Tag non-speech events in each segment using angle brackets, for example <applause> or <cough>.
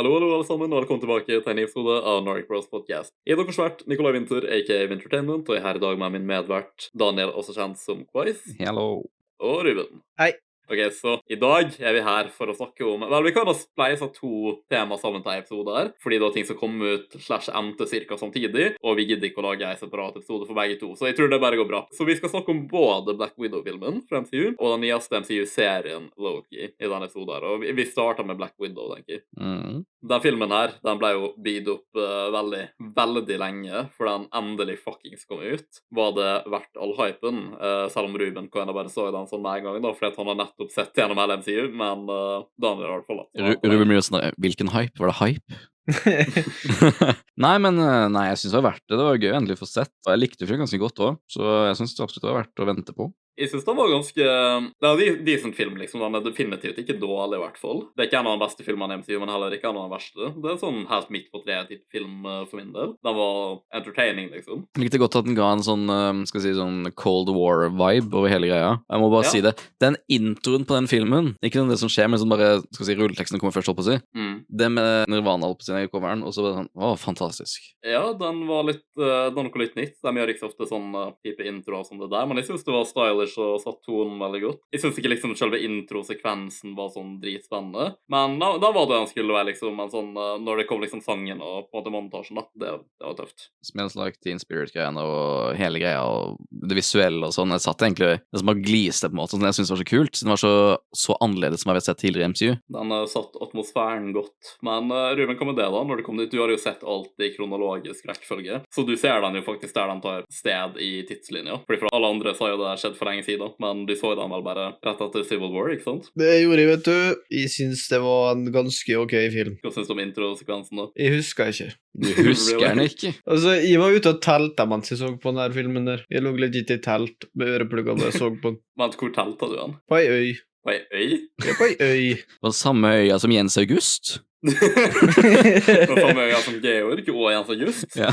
Hallo, hallo, alle sammen, og velkommen tilbake til en ny episode av Nordic Bros Podcast. Jeg er deres vert Nicolai Winther, aka Wintertainment, og jeg er her i dag med min medvert Daniel, også kjent som Quiz, Hello. og Ruben. Hei. Ok, så I dag er vi her for å snakke om Vel, vi kan ha spleisa to tema sammen til en episode her, fordi det var ting som kom ut slash endte ca. samtidig, og vi gidder ikke å lage en separat episode for begge to, så jeg tror det bare går bra. Så vi skal snakke om både Black Widow-filmen fra MCU og den nyeste MCU-serien Loki i denne episoden her, og vi- starta med Black Widow, tenker jeg. Mm. Den filmen her, den ble jo bygd opp uh, veldig, veldig lenge, for den endelig fuckings kom ut. Var det verdt all hypen? Uh, selv om Ruben kan jeg bare så den sånn med en gang, da, fordi han har nettopp sett gjennom hele MCU, men uh, Daniel har i hvert fall Ru- Ruben blir sånn Hvilken hype? Var det hype? <laughs> <laughs> nei, men eh, Nei, jeg syns det var verdt det. Det var gøy å endelig få sett. Og jeg likte filmen ganske godt òg, så jeg syns absolutt det var verdt å vente på. Jeg syns den var ganske Det er en decent film, liksom. Den er definitivt ikke dårlig, i hvert fall. Det er ikke en av de beste filmene i MCU, men heller ikke en av de verste. Det er sånn helt midt på treet-type film eh, for min del. Den var entertaining, liksom. Jeg likte godt at den ga en sånn eh, skal si, sånn Cold War-vibe over hele greia. Jeg må bare Ja. si det. Den introen på den filmen, ikke det som skjer, men sånn bare skal si, rulleteksten kommer først, holdt på å si. Mm. Det med Nirvana holdt på å si coveren, og så var det sånn Å, fantastisk. Ja, den var litt uh, den var noe litt nytt. De gjør ikke så ofte sånn type introer som det der, men jeg syns det var stylish og satt tonen veldig godt. Jeg syns ikke liksom selve introsekvensen var sånn dritspennende, men da, da var det den skulle være, liksom. Men sånn uh, når det kom liksom sangen og på en måte montasjen, da, det, det var tøft. Smells like Teen Spirit-greiene og hele greia og det visuelle og sånn. Jeg satt egentlig Det som bare gliste på en måte, som jeg syntes var så kult. Den var så, så annerledes som jeg har sett tidligere i MCU. Den uh, satt atmosfæren godt. Men uh, Ruben, hva med det, da? Når du kom dit, du har jo sett alt i kronologisk rekkefølge, så du ser den jo faktisk der den tar sted i tidslinja. Fordi for alle andre så har jo det skjedd for lenge siden, men du så den vel bare rett etter Civil War, ikke sant? Det gjorde jeg, vet du. Jeg syns det var en ganske ok film. Hva syns du om introsekvensen, da? Jeg husker ikke. Du husker den ikke? <laughs> Altså, Jeg var ute og telte mens jeg så på den her filmen der. Jeg lå legit i telt med øreplugger og så på den. <laughs> Vent, hvor telta du den? På ei øy. På ei øy? Ja, på ei øy. På samme øya som Jens August? På samme øya som Georg og Jens August? Ja.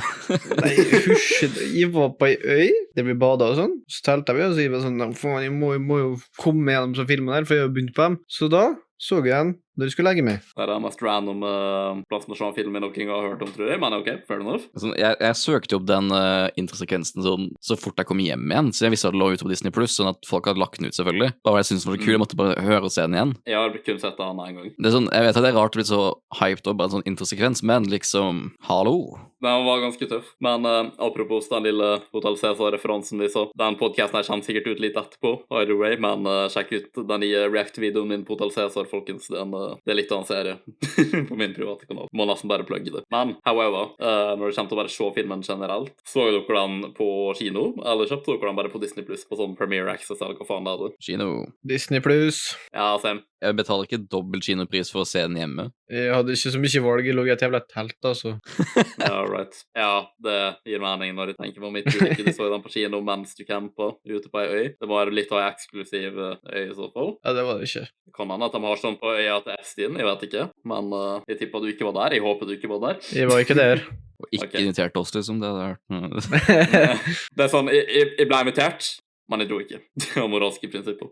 Nei, hysj. Jeg var på ei øy der vi bada og sånn. Så telta vi, og så jeg var sånn Faen, jeg må, jeg må jo komme gjennom sånn filmer der, for jeg har begynt på dem. Så da så jeg den da jeg skulle legge meg. Det er den mest random uh, plassen å se en film jeg noen gang har hørt om, tror jeg. Men OK, fair enough. Sånn, jeg, jeg søkte opp den uh, introsekvensen sånn, så fort jeg kom hjem igjen, så jeg visste at det lå ute på Disney Pluss, sånn at folk hadde lagt den ut, selvfølgelig. Bare jeg syntes den var så kul, jeg måtte bare høre og se den igjen. Jeg har kun sett den én gang. Det er sånn, Jeg vet at det er rart å bli så hyped bare en sånn introsekvens, men liksom Hallo! Den var ganske tøff. Men uh, apropos den lille Hotell Cæsar-referansen vi så. Den podkasten kommer sikkert ut litt etterpå, either way, men uh, sjekk ut den nye React-videoen min på Hotell Cæsar, folkens. Den, uh, det er litt av en serie <laughs> på min private kanal. Må nesten bare plugge det. Men however, uh, når det kommer til å bare se filmen generelt, så dere den på kino, eller kjøpte dere den bare på Disney Pluss på sånn Premiere Access, eller hva faen det er? Kino. Disney pluss. Ja, same. Jeg betaler ikke dobbel kinopris for å se den hjemme. Jeg hadde ikke så mye valg. Jeg lå i et jævla telt, altså. <laughs> Ja, right. Ja, det gir mening når jeg tenker på mitt ulykke. Du så den på kino mens du campa ute på ei øy. Det var litt av ei eksklusiv eh, øy i så fall. Ja, det var det ikke. Det kan hende at de har sånn på øya til Estin, jeg vet ikke. Men uh, jeg tippa du ikke var der. Jeg håper du ikke var der. Jeg var ikke der. <laughs> Og ikke okay. invitert oss, liksom. Det hadde vært <laughs> Det er sånn, jeg, jeg, jeg ble invitert, men jeg dro ikke. <laughs> Det var moralske prinsipper.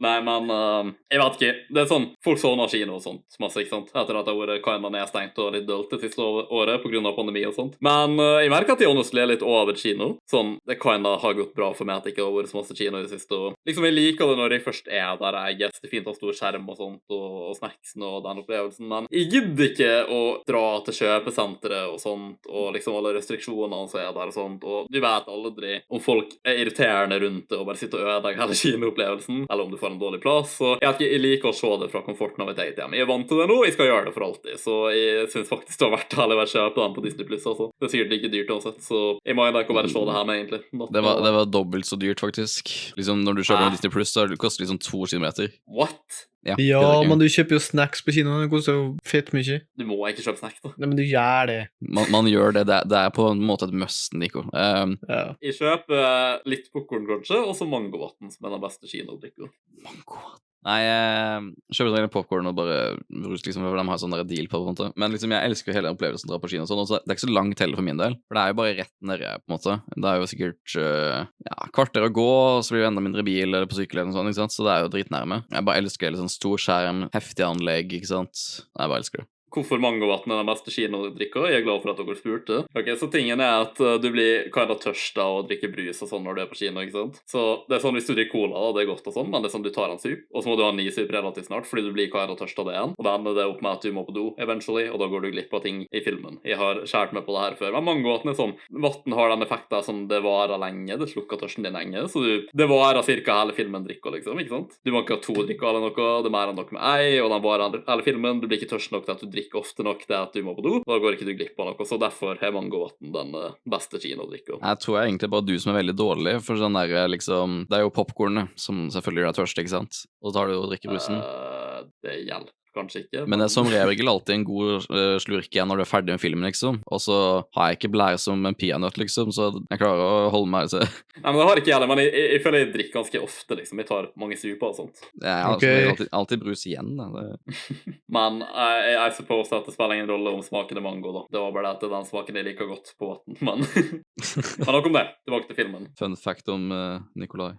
Nei, men uh, jeg vet ikke. Det er sånn, Folk sovner kino og sånt masse, ikke sant? Etter at det har vært kinda nedstengt og litt dølt det siste året pga. pandemi og sånt. Men uh, jeg merker at jeg honestly er litt over kino. Sånn, Det kinda har gått bra for meg at det ikke har vært så masse kino i det siste. og liksom Jeg liker det når jeg først er der. jeg guess. Det er fint å ha stor skjerm og sånt, og, og snacksen og den opplevelsen, men jeg gidder ikke å dra til kjøpesenteret og sånt, og liksom alle restriksjonene som er der og sånt, og du vet aldri om folk er irriterende rundt det og bare sitter og ødelegger hele kinoopplevelsen, eller om du får en dårlig plass. Så jeg, jeg liker å se det fra komforten av et eget hjem. Jeg er vant til det nå, jeg skal gjøre det for alltid, så jeg syns faktisk det har vært heller å kjøpe den på Disney Pluss, altså. Det er sikkert ikke dyrt uansett, så jeg må ikke bare se det her med, egentlig. Not Det var, det var dobbelt så dyrt, faktisk. Liksom Når du kjøper Disney Pluss, så koster det liksom to kilometer. What? Ja, Ja, men du kjøper jo snacks på kino. Det koster jo fett mye. Du må ikke kjøpe snacks, da. Nei, men du gjør det. man, man gjør det. Det det er på en måte et must, Nico. Um, Ja. Jeg kjøper eh, litt popkorn, kanskje, og så mangovann, som er den beste kinodrikka. mango. Nei, jeg kjøper en popkorn og bare brus, liksom, for de har sånn deal på det. Men liksom, jeg elsker jo hele opplevelsen å dra på kino. og sånn, og så Det er ikke så langt heller for min del, for det er jo bare rett nedi, på en måte. Det er jo sikkert øh, ja, kvarter å gå, og så blir det enda mindre bil eller på sykkel eller noe sånt, ikke sant? så det er jo dritnærme. Jeg bare elsker hele sånn stor skjerm, heftig anlegg, ikke sant. Jeg bare elsker det. Hvorfor mangovann er den beste kinodrikka. Jeg er glad for at dere spurte. Ok, Så tingen er at uh, du blir kinda tørst av å drikke brus og sånn når du er på kino. ikke sant? Så det er sånn hvis du drikker cola, da, det er godt og sånn, men det er sånn du tar en sup, og så må du ha en ny sup relativt snart fordi du blir kinda tørst av det igjen. Og da ender det opp med at du må på do eventually, og da går du glipp av ting i filmen. Jeg har skåret meg på det her før. Men mangovann er sånn Vann har den effekten som det varer lenge, det slukker tørsten din lenge, så du, det varer ca. hele filmen drikker, liksom. ikke sant? Du må ikke ha to drikker eller noe, det er mer enn nok med ei, og den varer hele filmen. Du blir ikke tørst nok til at du drikker ofte nok til at du må på do. Da går ikke du glipp av noe, så derfor er mangovann den eh, beste kinodrikka. Jeg tror jeg egentlig bare du som er veldig dårlig, for sånn der liksom Det er jo popkornet som selvfølgelig gjør deg tørst, ikke sant? Og så tar du og drikker brusen. Uh, det hjelper kanskje ikke. Men det er som <laughs> regel alltid en god uh, slurk igjen når du er ferdig med filmen, liksom. Og så har jeg ikke blære som en peanøtt, liksom, så jeg klarer å holde meg til Nei, men det har ikke jeg heller, men jeg, jeg, jeg føler jeg drikker ganske ofte, liksom. Jeg tar mange super og sånt. Jeg har okay. alltid, alltid brus igjen, da. Det, <laughs> Men uh, jeg, jeg suppose at det spiller ingen rolle om smaken er mango, da. Det var bare det at det er den smaken jeg liker godt på vann. <laughs> Men, men nok om det. Tilbake til filmen. fun fact om uh, Nikolai.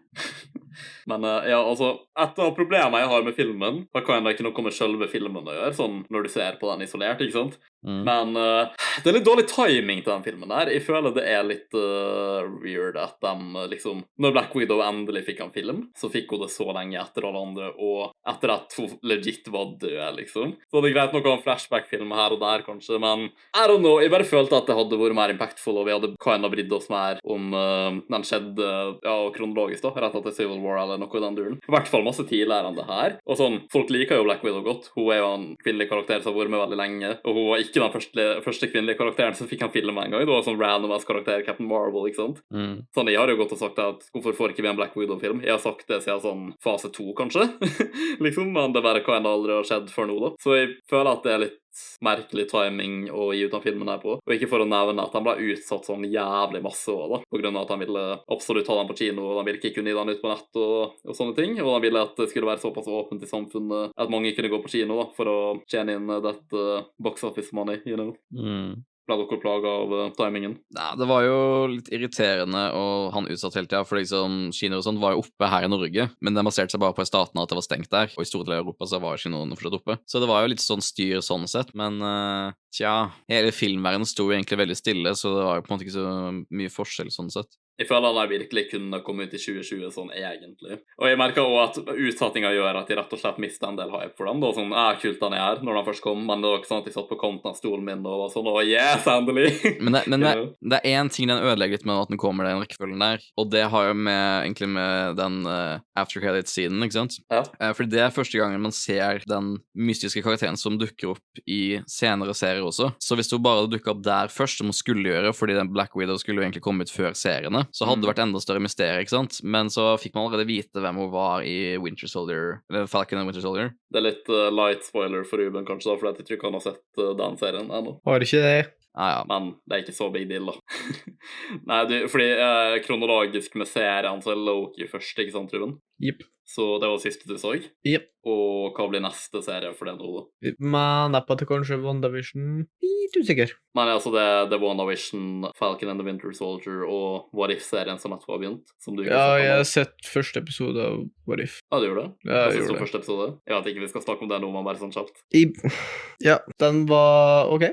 Men uh, ja, altså, et av problemene jeg har med filmen, da kan jeg ikke noe med selve filmen å gjøre, sånn når du ser på den isolert, ikke sant? Mm. Men uh, det er litt dårlig timing til den filmen der. Jeg føler det er litt uh, weird at de eh, liksom Når Black Widow endelig fikk en film, så fikk hun det så lenge etter alle andre, og etter at hun legit var død, liksom. Så det er greit nok å ha en flashback-film her og der, kanskje, men I don't know. Jeg bare følte at det hadde vært mer impactful, og vi hadde kind of brydd oss mer om uh, den skjedde ja, kronologisk, da, rett etter Civil War eller noe i den duren. I hvert fall masse tidligere enn det her. Og sånn, Folk liker jo Black Widow godt. Hun er jo en kvinnelig karakter som har vært med veldig lenge, og hun var ikke den første, første kvinnelige karakteren så fikk han film en gang. Det var sånn random ass karakter, Captain Marvel, ikke sant? Mm. Sånn, Jeg har jo gått og sagt at hvorfor får ikke vi en Black Widow-film? Jeg har sagt det siden sånn fase to, kanskje. <laughs> liksom, Men det er bare hva kan aldri har skjedd før nå, da. Så jeg føler at det er litt merkelig timing å gi ut den filmen her på. Og ikke for å nevne at han ble utsatt sånn jævlig masse òg, da. På grunn av at han ville absolutt ha den på kino, og han ville ikke kunne gi den ut på nett og, og sånne ting. Og han ville at det skulle være såpass åpent i samfunnet at mange kunne gå på kino da, for å tjene inn dette box office money, you know. Mm. Ble dere plaga av eh, timingen? Nei, det var jo litt irriterende å han utsatt hele tida, for liksom, kinoer og sånt var jo oppe her i Norge, men det baserte seg bare på i statene at det var stengt der, og i store deler av Europa så var kinoene fortsatt oppe. Så det var jo litt sånn styr sånn sett, men uh, tja, hele filmverdenen sto jo egentlig veldig stille, så det var jo på en måte ikke så mye forskjell sånn sett. Jeg føler han virkelig kunne komme ut i 2020 sånn egentlig. Og jeg merker også at utsettinga gjør at jeg rett og slett mister en del hype for dem. da, sånn, ja, kult han er når han først kom, men det var ikke sånn at jeg satt på kanten av stolen min og var sånn, å yes, endelig! <laughs> Men det, men det, det er én ting den ødelegger litt med at den kommer den rekkefølgen der, og det har jo med, egentlig med den uh, after credit-siden, ikke sant? Ja. Uh, fordi det er første gangen man ser den mystiske karakteren som dukker opp i senere serier også. Så hvis hun bare dukka opp der først, som hun skulle gjøre, fordi den Black Widow skulle jo egentlig komme ut før seriene, så hadde det Mm. vært enda større mysterium, ikke sant? Men så fikk man allerede vite hvem hun var i Winter Soldier, eller Falcon and Winter Soldier. Det er litt uh, light spoiler for Ruben, kanskje, da, for jeg tror ikke han har sett uh, den serien ennå. Har ikke det. Ah, ja. Men det er ikke så big deal, da. <laughs> Nei, du, fordi eh, kronologisk med serien så er Loki først, ikke sant, Ruben? Jepp. Så det var siste du så? Yep. Og hva blir neste serie for det nå, da? Men at det kanskje WandaVision. Litt usikker. Men altså, det, det er WandaVision, Falcon and the Winter Soldier og What If-serien som nettopp har begynt. Som du ikke Ja, jeg har sett første episode av What If. Ja, du gjorde det? Ja, jeg gjorde det. første episode? Jeg vet ikke vi skal snakke om det nå, men bare sånn kjapt. I... Ja, den var OK.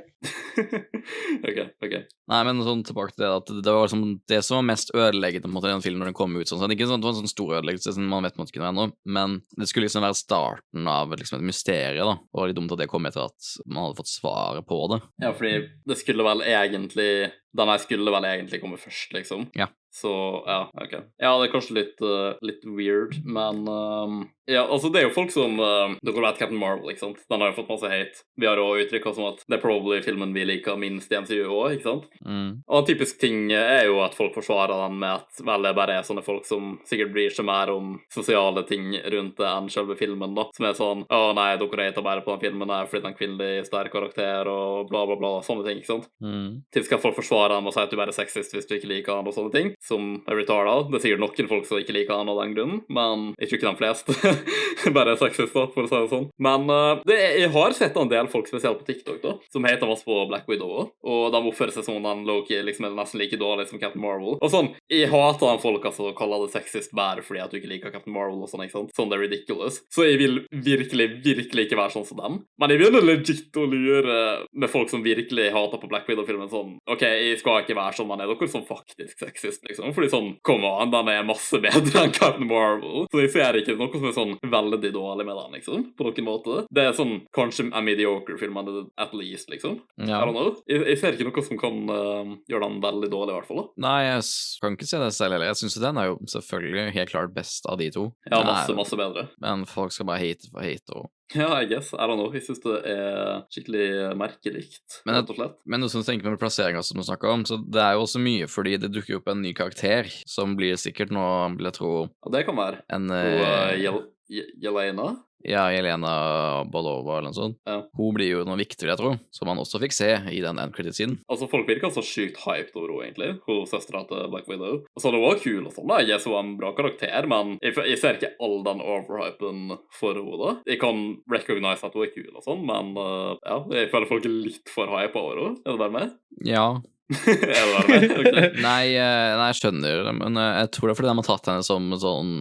<laughs> OK. ok. Nei, men sånn tilbake til det at det var liksom det som var mest ødeleggende på en måte i den filmen når den kom ut. sånn, sånn. Ikke sånn, det var en sånn stor ødeleggelse, siden man vet man ikke noe ennå, men det skulle liksom være starten av liksom et mysterium, da. Og litt dumt at det kom etter at man hadde fått svaret på det. Ja, fordi det skulle vel egentlig Den her skulle vel egentlig komme først, liksom. Ja. Så ja, OK. Ja, det er kanskje litt, uh, litt weird, men um, Ja, altså, det er jo folk som uh, Dere vet Captain Marvel, ikke sant? Den har jo fått masse hate. Vi har òg uttrykka som at det er probably filmen vi liker minst i MCU òg, ikke sant? Mm. Og en typisk ting er jo at folk forsvarer den med at vel, det bare er sånne folk som sikkert bryr seg mer om sosiale ting rundt det enn selve filmen, da. Som er sånn Å nei, dere hater bare på den filmen her fordi den er en kvinnelig sterk karakter, og bla, bla, bla. Sånne ting, ikke sant? Mm. Typisk at folk forsvare forsvare ham og si at du bare er sexist hvis du ikke liker han og sånne ting, som er retarda. Det er sikkert noen folk som ikke liker han av den grunnen, men jeg tror ikke de fleste <laughs> bare er sexister, for å si det sånn. Men uh, det, jeg har sett en del folk, spesielt på TikTok, da, som heter masse på Black Widow også, og de oppfører seg som om Loki liksom er nesten like dårlig som Captain Marvel. Og sånn, Jeg hater de folka som kaller det sexist bare fordi at du ikke liker Captain Marvel og sånn, ikke sant? Sånn det er ridiculous. Så jeg vil virkelig, virkelig ikke være sånn som dem. Men jeg begynner legit å lure med folk som virkelig hater på Black Widow-filmen sånn OK, jeg skal ikke være sånn, men er dere sånn faktisk sexist, liksom? Fordi sånn, come on, den er masse bedre enn Captain Marvel. Så jeg ser ikke noe som er sånn veldig dårlig med den, liksom. På noen måte. Det er sånn kanskje en mediocre film, men at least, liksom. Ja. I don't know. Jeg, jeg ser ikke noe som kan uh, gjøre den veldig dårlig, i hvert fall. da. Nei, jeg kan ikke si det selv heller. Jeg syns den er jo selvfølgelig helt klart best av de to. Ja, masse, masse bedre. Men folk skal bare hate for hate og Ja, I guess. I don't know. Jeg syns det er skikkelig merkelig, Men rett og slett. Men noe som tenker med plasseringa som du snakka om, så det er jo også mye fordi det dukker opp en ny karakter, som blir sikkert nå, vil jeg tro, Ja, det kan være. en Og uh, Yelena Ja, Jelena Balova eller noe sånt. Ja. Hun blir jo noe viktig, vil jeg tro, som man også fikk se i den end credit-siden. Altså, Folk virka så sykt hyped over henne, egentlig. Hun søstera til Black Widow. Altså, Det var kul og sånn, da. Jeg så en bra karakter, men jeg, jeg ser ikke all den overhypen for henne. da. Jeg kan recognize at hun er kul og sånn, men uh, ja, jeg føler folk er litt for hypa over henne. Er det bare meg? Ja. <laughs> <laughs> Nei, eh, nei, jeg skjønner men eh, jeg tror det er fordi de har tatt henne som sånn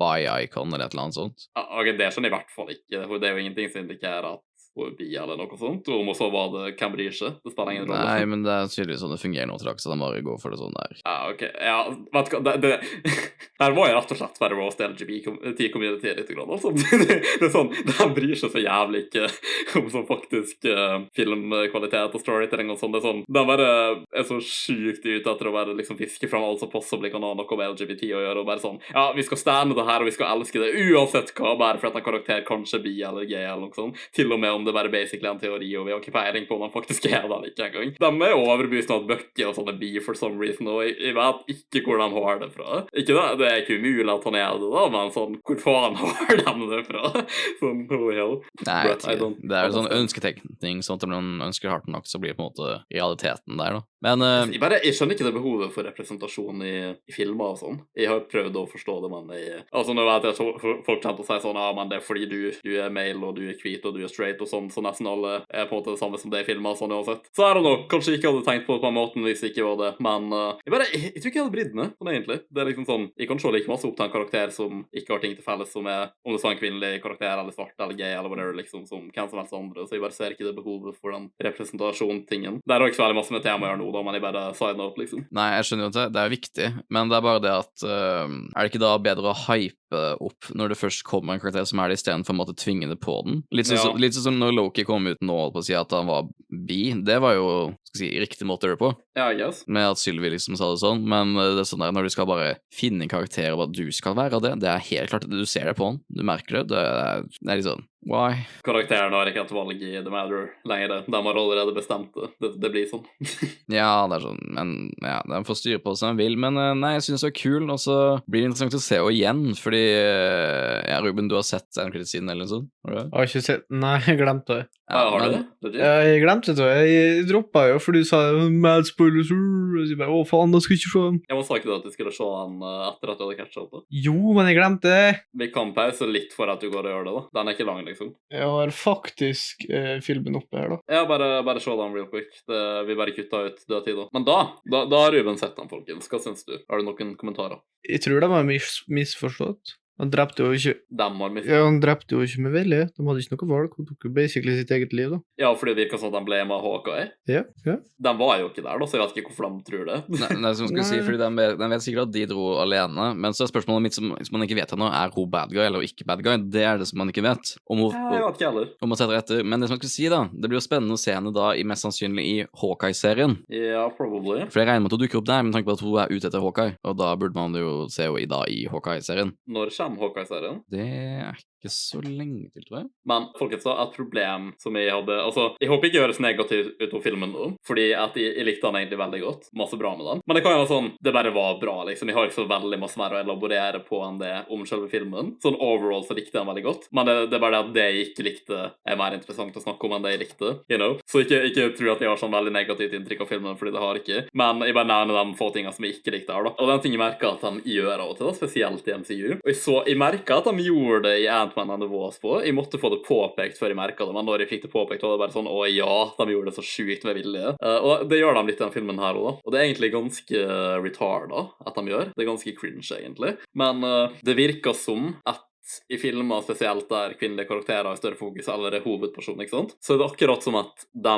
by icon eller et eller annet sånt. Ja, ok, Det skjønner jeg i hvert fall ikke. Det er jo ingenting som indikerer at hun er bi eller noe sånt. Og om hun så var det, seg? Det spiller ingen rolle. Nei, men det er tydeligvis sånn det fungerer nå til dags, så de bare går for det sånn der. Ja, ok. Ja, vet du hva, det, det <laughs> Her må jeg rett og slett bare roast LGBT-community litt. Grann, altså. <laughs> Det, det er sånn, De bryr seg så jævlig ikke <laughs> om sånn faktisk uh, filmkvalitet og storytelling og sånn. Det er sånn, De bare er så sjukt ute etter å bare liksom fiske fram alt som possibly kan ha noe med LGBT å gjøre. og bare sånn, Ja, vi skal stande det her, og vi skal elske det uansett hva, bare for at en karakter kanskje er bi eller gay eller noe sånt. Til og med om det bare basically en teori, og vi har ikke peiling på om han faktisk er det eller ikke engang. De er overbevist om at Bucky og sånne blir for some reason, og jeg, vet ikke hvor de har det fra. Ikke det, det er ikke umulig at han er det, da, men sånn, hvor faen <laughs> har de det fra? Sånn, holy hell. Nei, But Det er jo sånn ønsketenkning, sånn at om noen ønsker hardt nok, så blir det på en måte realiteten der, da. Men uh, Jeg, bare, jeg skjønner ikke det behovet for representasjon i, i filmer og sånn. Jeg har prøvd å forstå det, men jeg, altså nå vet jeg at folk folk kommer til å si sånn Ja, men det er fordi du, du er male, og du er hvit, og du er straight, og sånn, så nesten alle er på en måte det samme som det i filmer, sånn uansett. Så er det know. Kanskje jeg ikke hadde tenkt på det på den måten hvis det ikke var det, men uh, jeg bare jeg, jeg tror ikke jeg hadde brydd meg sånn egentlig. Det er liksom sånn Jeg kan se like masse opp til en karakter som ikke har ting til felles, som er om det så er en kvinnelig karakter, eller svart, eller gay, eller whatever, liksom, som hvem som helst andre. Så jeg bare ser ikke det behovet for den representasjon-tingen. Det har ikke så veldig masse med temaet å gjøre nå, da, men jeg bare signer opp, liksom. Nei, jeg skjønner jo at det, det er viktig, men det er bare det at uh, Er det ikke da bedre å hype opp når det først kommer en karakter som er det, istedenfor å måtte tvinge det på den? Litt sånn Ja. litt sånn når Loki kom ut nå og på å si at han var bi. Det var jo skal si, riktig måte å gjøre det på, Ja, I guess. med at Sylvi liksom sa det sånn, men eh, det er sånn der når du skal bare finne en karakter og at du skal være av det, det er helt klart Du ser det på han, du merker det. Det er, det er litt sånn Why? Karakteren har ikke et valg i The Matter lenger. De har allerede bestemt det. Det, det blir sånn. <laughs> Ja, det er sånn, men ja, de får styre på som de vil. Men eh, nei, jeg synes det var kul, og så blir det interessant å se henne igjen, fordi eh, Ja, Ruben, du har sett en kredittsiden eller noe sånt? Har du det? Jeg har ikke sett Nei, jeg glemte det. Ja, har du det? Ja, Jeg glemte det. Jeg droppa jo, for du sa mad spoilers. Og så bare, Å, faen, da skal jeg ikke se den. Jeg må sagt til det at du skulle se den eh, etter at du hadde catcha opp. Jo, men jeg glemte det. Vi kan pause litt for at du går og gjør det. da. Den er ikke lang, liksom. Jeg har faktisk eh, filmen oppe her, da. Ja, bare, bare se den real quick. Det, vi bare kutta ut dødtid. da. Men da, da, da har Ruben sett den, folkens. Hva syns du? Har du noen kommentarer? Jeg tror de har mis misforstått. Han drepte jo ikke Dem har mistet. Ja, han drepte jo ikke med vilje. De hadde ikke noe valg. Han tok jo basically sitt eget liv, da. Ja, fordi det virka som at de ble med Hawkeye. Ja, ja. De var jo ikke der, da, så jeg vet ikke hvorfor de tror det. Nei, det er som skulle si, fordi de de vet sikkert at de dro alene, men så er spørsmålet mitt som, som man ikke vet ennå, er hun bad guy eller ikke bad guy? Det er det som man ikke vet. Om hun, Ja, jeg vet ikke heller. om man setter etter. Men det som jeg skulle si, da, det blir jo spennende å se henne da i mest sannsynlig i Hawkeye-serien. Ja, probably. For jeg regner med at hun dukker opp der, med tanke på at hun er ute etter Hawkeye, og da burde man jo se henne i, da, i Hawkeye-serien. Når kommer 2005, Hawkeye-serien. Det er ikke så lenge til, tror jeg. Men folkens, da, et problem som jeg hadde Altså, jeg håper ikke høres negativt ut av filmen nå, fordi at jeg, jeg likte den egentlig veldig godt. Masse bra med den. Men det kan jo være sånn Det bare var bra, liksom. Jeg har ikke så veldig masse mer å elaborere på enn det om selve filmen. Sånn overall så likte jeg den veldig godt. Men det, det er bare det at det jeg ikke likte, er mer interessant å snakke om enn det jeg likte. You know? Så ikke, ikke tro at jeg har sånn veldig negativt inntrykk av filmen, fordi det har ikke. Men jeg bare nevner de få tingene som jeg ikke likte her, da. Og den ting jeg merka at de gjør av og til, da, spesielt i MCU. Og jeg jeg merka at de gjorde det i And the Wasp på. Jeg måtte få det påpekt før jeg merka det, men når jeg fikk det påpekt, var det bare sånn Å ja, de gjorde det så sjukt med vilje. Uh, og det gjør de litt i denne filmen her òg, da. Og det er egentlig ganske retarda at de gjør. Det er ganske cringe, egentlig. Men uh, det virker som at i filmer spesielt der kvinnelige karakterer har større fokus, eller er hovedpersonen, ikke sant, så er det akkurat som at de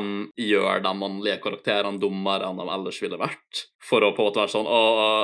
gjør de mannlige karakterene dummere enn de ellers ville vært. For å på en måte være sånn, å,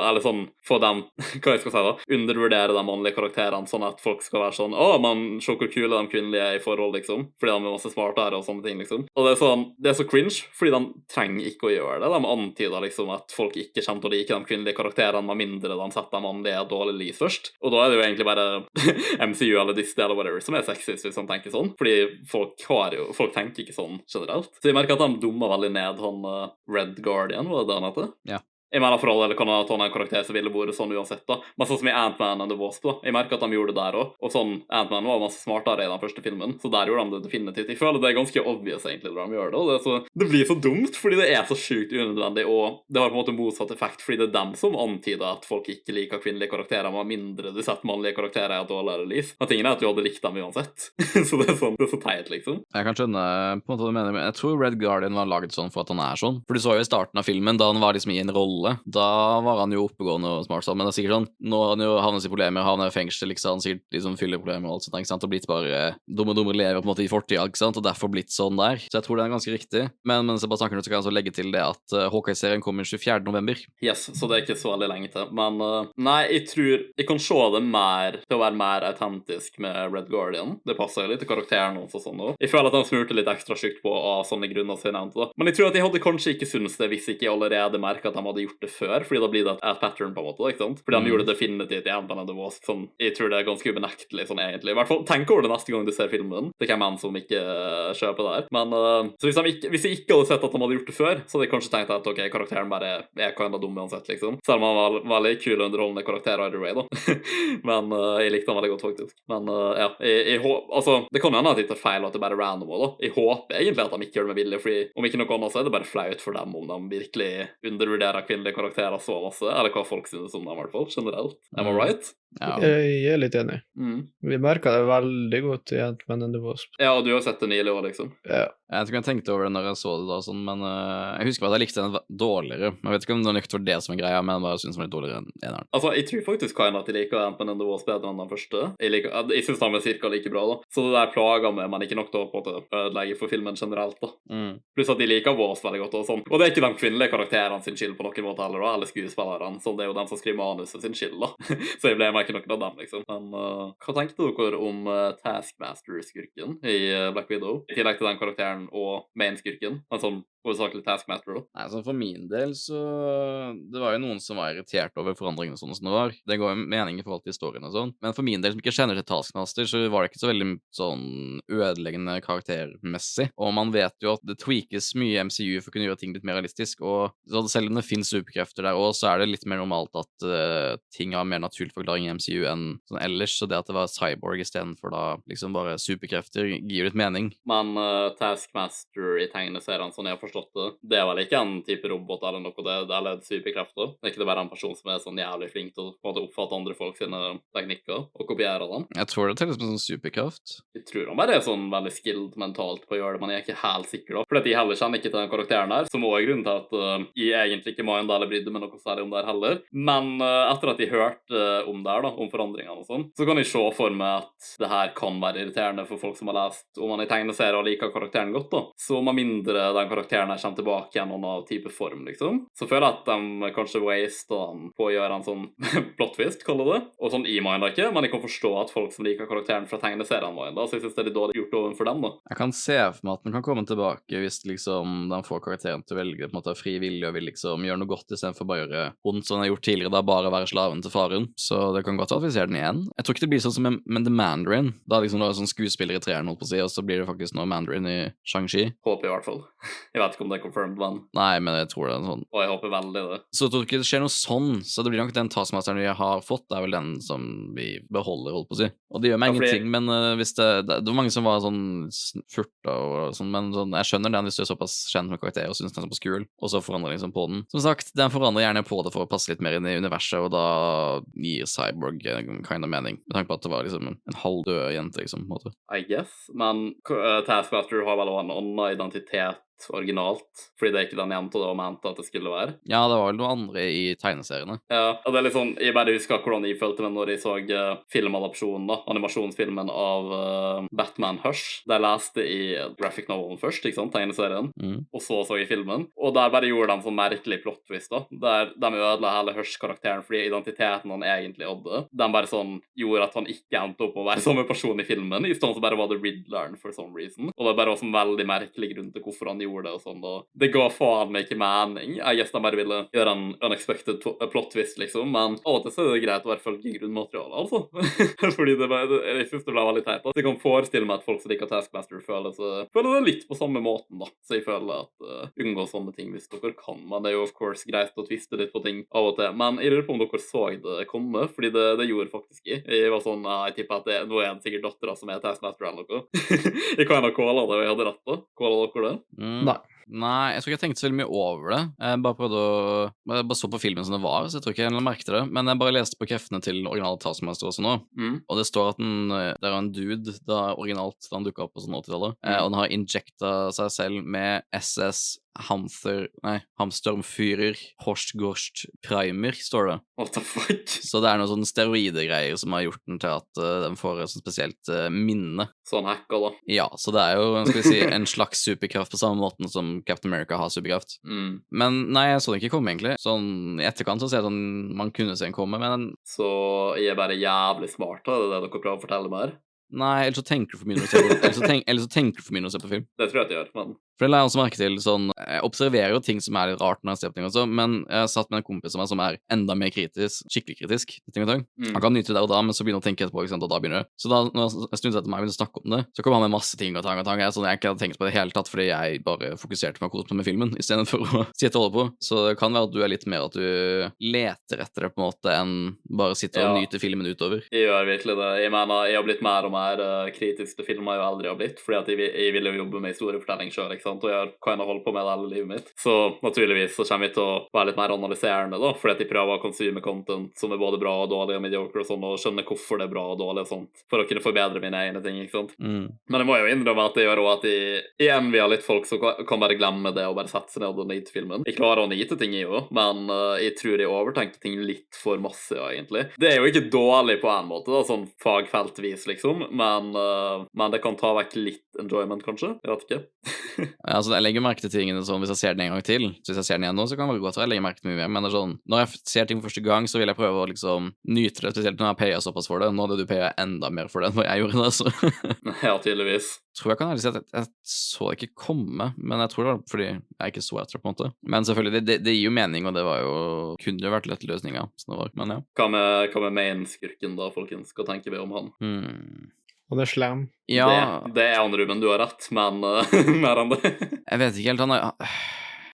eller sånn, få dem, <laughs> hva jeg skal si da, undervurdere de mannlige karakterene, sånn at folk skal være sånn Å, man, se hvor kule de kvinnelige er i forhold, liksom. Fordi de er masse smartere og sånne ting, liksom. Og det er sånn, det er så cringe, fordi de trenger ikke å gjøre det. De antyder liksom at folk ikke kommer til å like de kvinnelige karakterene med mindre de setter de mannlige dårlig lys først. Og da er det jo egentlig bare <laughs> MCU eller Disney eller whatever som er sexist, hvis han tenker sånn. Fordi folk har jo Folk tenker ikke sånn generelt. Så jeg merker at han dummer veldig ned han uh, Red Guardian, var det det han heter? Ja. Jeg mener for all eller kan ha en karakter som ville vært sånn uansett. da. Men sånn som i Ant-Man and the Wasp. da. Jeg merker at de gjorde det der òg. Og sånn, Ant-Man var masse smartere i den første filmen, så der gjorde de det definitivt. Jeg føler det er ganske obvious egentlig når de gjør det. og Det, er så, det blir så dumt fordi det er så sjukt unødvendig, og det har på en måte motsatt effekt fordi det er dem som antyder at folk ikke liker kvinnelige karakterer, med mindre du setter mannlige karakterer i et dårligere lys. Men tingen er at du hadde likt dem uansett. <laughs> så det er sånn, det er så teit, liksom. Jeg kan skjønne på en måte hva du mener, men jeg tror Red Guardian var laget sånn for at han er sånn. For du så jo i starten av filmen, da han var liksom i en rolle. Da var han jo oppegående og smart, sånn, men det er sikkert sånn Nå har han jo havnet i problemer, havnet i fengsel, ikke sant, sikkert liksom fylleproblemer og alt sånt, ikke sant, og blitt bare dumme dumme lever på en måte i fortida, ikke sant, og derfor blitt sånn der. Så jeg tror det er ganske riktig. Men mens jeg bare snakker nå, så kan jeg altså legge til det at uh, Hawkeye-serien kommer 24. november. Yes, så det er ikke så veldig lenge til. Men uh, nei, jeg tror jeg kan se det mer til å være mer autentisk med Red Guardian. Det passer jo litt til karakteren hans og sånn òg. Jeg føler at han smurte litt ekstra tjukt på av sånne grunner som jeg nevnte. da. Men jeg tror at jeg hadde kanskje ikke syntes det hvis ikke allerede merka at de hadde gjort det før, fordi da blir det et, et pattern, på en måte. ikke sant? Fordi de Mm. gjorde det definitivt i Ant-Man Wasp. Sånn, jeg tror det er ganske ubenektelig, sånn egentlig. I hvert fall tenk over det neste gang du ser filmen. Det hvem enn som ikke uh, kjøper det her. Men uh, så hvis, de ikke, hvis jeg ikke hadde sett at de hadde gjort det før, så hadde jeg kanskje tenkt at ok, karakteren bare er kinda dum uansett, liksom. Selv om han var veldig kul og underholdende karakter either way, da. <laughs> Men uh, jeg likte han veldig godt, faktisk. Men ja, jeg, jeg hå- Altså, det kan hende at jeg tar feil, at det bare er random da. Jeg håper egentlig at de ikke gjør det med vilje, fordi om ikke noe annet så er det bare flaut for dem om de virkelig undervurderer kvinnelige karakterer så masse, eller hva folk synes om dem, i hvert fall, generelt. Am I Mm. right? Ja. Jeg er litt enig. Mm. Vi merka det veldig godt i Ant-Man and the Wasp. Ja, og du har sett det nylig òg, liksom? Ja. Jeg tror jeg tenkte over det når jeg så det da, sånn, men uh, jeg husker at jeg likte den dårligere. Jeg vet ikke om det var for det som er greia, men jeg bare synes den var litt dårligere enn eneren. Altså, jeg tror faktisk Kain at jeg liker Ant-Man and the Wasp bedre enn den første. Jeg, liker, jeg synes den er cirka like bra, da. Så det der plager meg, men ikke nok til å på en måte ødelegge for filmen generelt, da. Pluss at de liker Wasp veldig godt, og sånn. Og det er ikke de kvinnelige karakterene sin skyld på noen måte heller, da, eller skuespillerne. Sånn, det er jo dem som skriver manuset sin skyld, da. <laughs> Så jeg ble meg ikke noen av dem, liksom. Men uh, hva tenkte dere om uh, Taskmaster-skurken i uh, Black Widow? I tillegg til den karakteren og main-skurken. En sånn hovedsakelig Taskmaster. Nei, sånn For min del så Det var jo noen som var irritert over forandringene sånn som det var. Det går jo mening i forhold til historien og sånn. Men for min del som ikke kjenner til Taskmaster, så var det ikke så veldig sånn ødeleggende karaktermessig. Og man vet jo at det tweakes mye i MCU for å kunne gjøre ting litt mer realistisk. Og så selv om det finnes superkrefter der òg, så er det litt mer normalt at uh, ting har mer naturlig forklaring i MCU enn sånn ellers. Så det at det var cyborg istedenfor da liksom bare superkrefter, gir jo litt mening. Men uh, Taskmaster i tegneseriene sånn jeg har forstått det, det er vel ikke en type robot eller noe, det, det er litt superkrefter? Det er ikke det bare en person som er sånn jævlig flink til å på en måte oppfatte andre folk sine teknikker og kopiere dem? Jeg tror det telles som sånn superkraft. Jeg tror han bare er sånn veldig skilled mentalt på å gjøre det, men jeg er ikke helt sikker, da. Fordi jeg heller kjenner ikke til den karakteren der, som også er grunnen til at uh, jeg egentlig ikke minda eller brydde meg noe særlig om det her heller. Men uh, etter at jeg hørte uh, om det her, da, om forandringene og sånn, så kan jeg se for meg at det her kan være irriterende for folk som har lest om han i tegneserier og liker karakteren godt, da. Så med mindre den karakteren karakteren her kommer tilbake i en annen type form, liksom. Så føler jeg at de kanskje waster han på å gjøre en sånn <laughs> plot twist, kaller det. Og sånn i Mind ikke, men jeg kan forstå at folk som liker karakteren fra tegneseriene våre, da, så jeg syns det er litt dårlig gjort overfor dem, da. Jeg kan se for meg at den kan komme tilbake hvis liksom de får karakteren til å velge på en måte frivillig og vil liksom gjøre noe godt istedenfor bare å gjøre vondt som de har gjort tidligere, da bare være slaven til faren. Så det kan godt være at vi ser den igjen. Jeg tror ikke det blir sånn som med, med The Mandarin. Da liksom det er sånn skuespiller i treeren, holdt på å si, og så blir det faktisk nå Mandarin i Shang-Chi. Håper i hvert fall. <laughs> Jeg vet ikke om det er confirmed, men Nei, men jeg tror det er sånn. Og jeg håper veldig det. Så jeg tror ikke det skjer noe sånn, så det blir nok den taskmasteren vi har fått, det er vel den som vi beholder, holdt på å si. Og det gjør meg Ja, fordi- ingenting, men uh, hvis det, det var mange som var sånn furta og sånn, men sånn, jeg skjønner den hvis du er såpass kjent med karakter og syns den er såpass kul, og så forandrer liksom på den. Som sagt, den forandrer gjerne på det for å passe litt mer inn i universet, og da gir Cyborg en kind of mening, med tanke på at det var liksom en, en halvdød jente, liksom, på en måte. I guess. Men uh, Taskmaster har vel også en annen identitet originalt, fordi det er ikke den jenta det var ment at det skulle være. Ja, det var vel noe andre i tegneseriene. Ja, og det er litt sånn, Jeg bare husker hvordan jeg følte meg når jeg så uh, filmadopsjonen, da, animasjonsfilmen av uh, Batman Hush. Der leste i graphic novelen først, ikke sant, tegneserien, Mm. og så så jeg filmen. Og der bare gjorde de sånn merkelig plot twist, da, der de ødela hele Hush-karakteren fordi identiteten han egentlig hadde, de bare sånn gjorde at han ikke endte opp å være <laughs> samme person i filmen, i stedet så bare var det Riddleren for some reason. Og det bare var sånn veldig merkelig grunn til hvorfor han gjorde det og sånn, og det ga faen meg ikke mening. Jeg de bare ville gjøre en unexpected plot twist, liksom, men av og til så er det greit å være følge grunnmaterialet, altså. <laughs> Fordi det bare, jeg synes det ble veldig teit. Så jeg kan forestille meg at folk som liker Taskmaster føler, så, føler det litt på samme måten, da. Så jeg føler at uh, unngå sånne ting hvis dere kan. Men det er jo of course greit å tviste litt på ting av og til. Men jeg lurer på om dere så det komme, fordi det, det gjorde faktisk jeg. Jeg var sånn, eh, jeg tipper at det, nå er det sikkert dattera som er Taskmaster eller noe. <laughs> jeg kan ha calla det, og jeg hadde rett på. Calla dere det? Mm. Nei. Nei, jeg tror ikke jeg tenkte så veldig mye over det. Jeg bare prøvde å Jeg bare så på filmen som det var, så jeg tror ikke jeg merket det. Men jeg bare leste på kreftene til originale Taskmaster også nå, Mm. og det står at den, eh, det er en dude da originalt da han dukka opp på sånn 80-tallet, eh, Mm. og den har injekta seg selv med SS Hamther Nei, Hamstormfyrer Horstgorst Primer, står det. What the fuck? Så det er noen sånne steroidegreier som har gjort den til at uh, den får et sånt spesielt uh, minne. Sånn hacker, da. Ja, så det er jo skal vi si, en slags superkraft på samme måten som Captain America har superkraft. Mm. Men nei, jeg så den ikke komme, egentlig. Sånn i etterkant så ser jeg sånn Man kunne se den komme, men Så jeg er bare jævlig smart, da. Det er det dere prøver å fortelle meg her? nei, ellers så tenker du for mye når du ser på, ellers så tenk, ellers så tenker du for mye når du ser på film. Det tror jeg at jeg gjør, men For det la jeg også merke til sånn Jeg observerer jo ting som er litt rart når jeg ser på ting også, men jeg satt med en kompis av meg som er enda mer kritisk, skikkelig kritisk til ting og tang. Mm. Han kan nyte det der og da, men så begynner han å tenke etterpå, ikke sant, og da begynner det. Så da når jeg snudde etter meg og begynte å snakke om det, så kom han med masse ting og tang og tang. Jeg, sånn, jeg ikke hadde tenkt på det i hele tatt, fordi jeg bare fokuserte meg å kose meg med filmen istedenfor å <laughs> sitte og holde på. Så det kan være at du er litt mer at du leter etter det, på en måte, enn bare sitte og Ja. nyte filmen utover. Jeg gjør virkelig det. Jeg mener, jeg har blitt mer og mer eh, kritisk til filmer jeg aldri har blitt, fordi at jeg, jeg ville jo jobbe med historiefortelling sjøl, ikke sant, og jeg har kind of holdt på med det hele livet mitt. Så naturligvis så kommer vi til å være litt mer analyserende, da, fordi at jeg prøver å consume content som er både bra og dårlig og mediocre og sånn, og skjønne hvorfor det er bra og dårlig og sånt, for å kunne forbedre mine egne ting, ikke sant. Mm. Men jeg må jo innrømme at det gjør også at jeg igjen vi har litt folk som kan- bare glemme det og bare sette seg ned og nyte filmen. Jeg klarer å nyte ting, jeg òg, men uh, jeg tror jeg overtenkte ting litt for masse, egentlig. Det er jo ikke dårlig på en måte, da, sånn fagfeltvis, liksom, men, uh, men det kan ta vekk litt enjoyment, kanskje. Jeg vet ikke. <laughs> Altså, jeg legger merke til tingene sånn hvis jeg ser den en gang til. Så hvis jeg ser den igjen nå, så kan det være godt at jeg legger merke til mye mer. Men det er sånn, når jeg ser ting for første gang, så vil jeg prøve å liksom nyte det, spesielt når jeg paya såpass for det. Nå hadde du paya enda mer for det enn hva jeg gjorde da, så <laughs> Ja, tydeligvis. tror jeg kan ærlig si at jeg, jeg så det ikke komme, men jeg tror det var fordi jeg ikke så etter det, på en måte. Men selvfølgelig, det, det, det gir jo mening, og det var jo Kunne jo vært lett løsninga, så det var Men ja. Hva med, hva med main-skurken, da, folkens? Hva tenker vi om han? Hmm. Og det er slem. Ja, Det, det er han, Ruben. Du har rett, men uh, <laughs> mer enn det. jeg vet ikke helt. Han er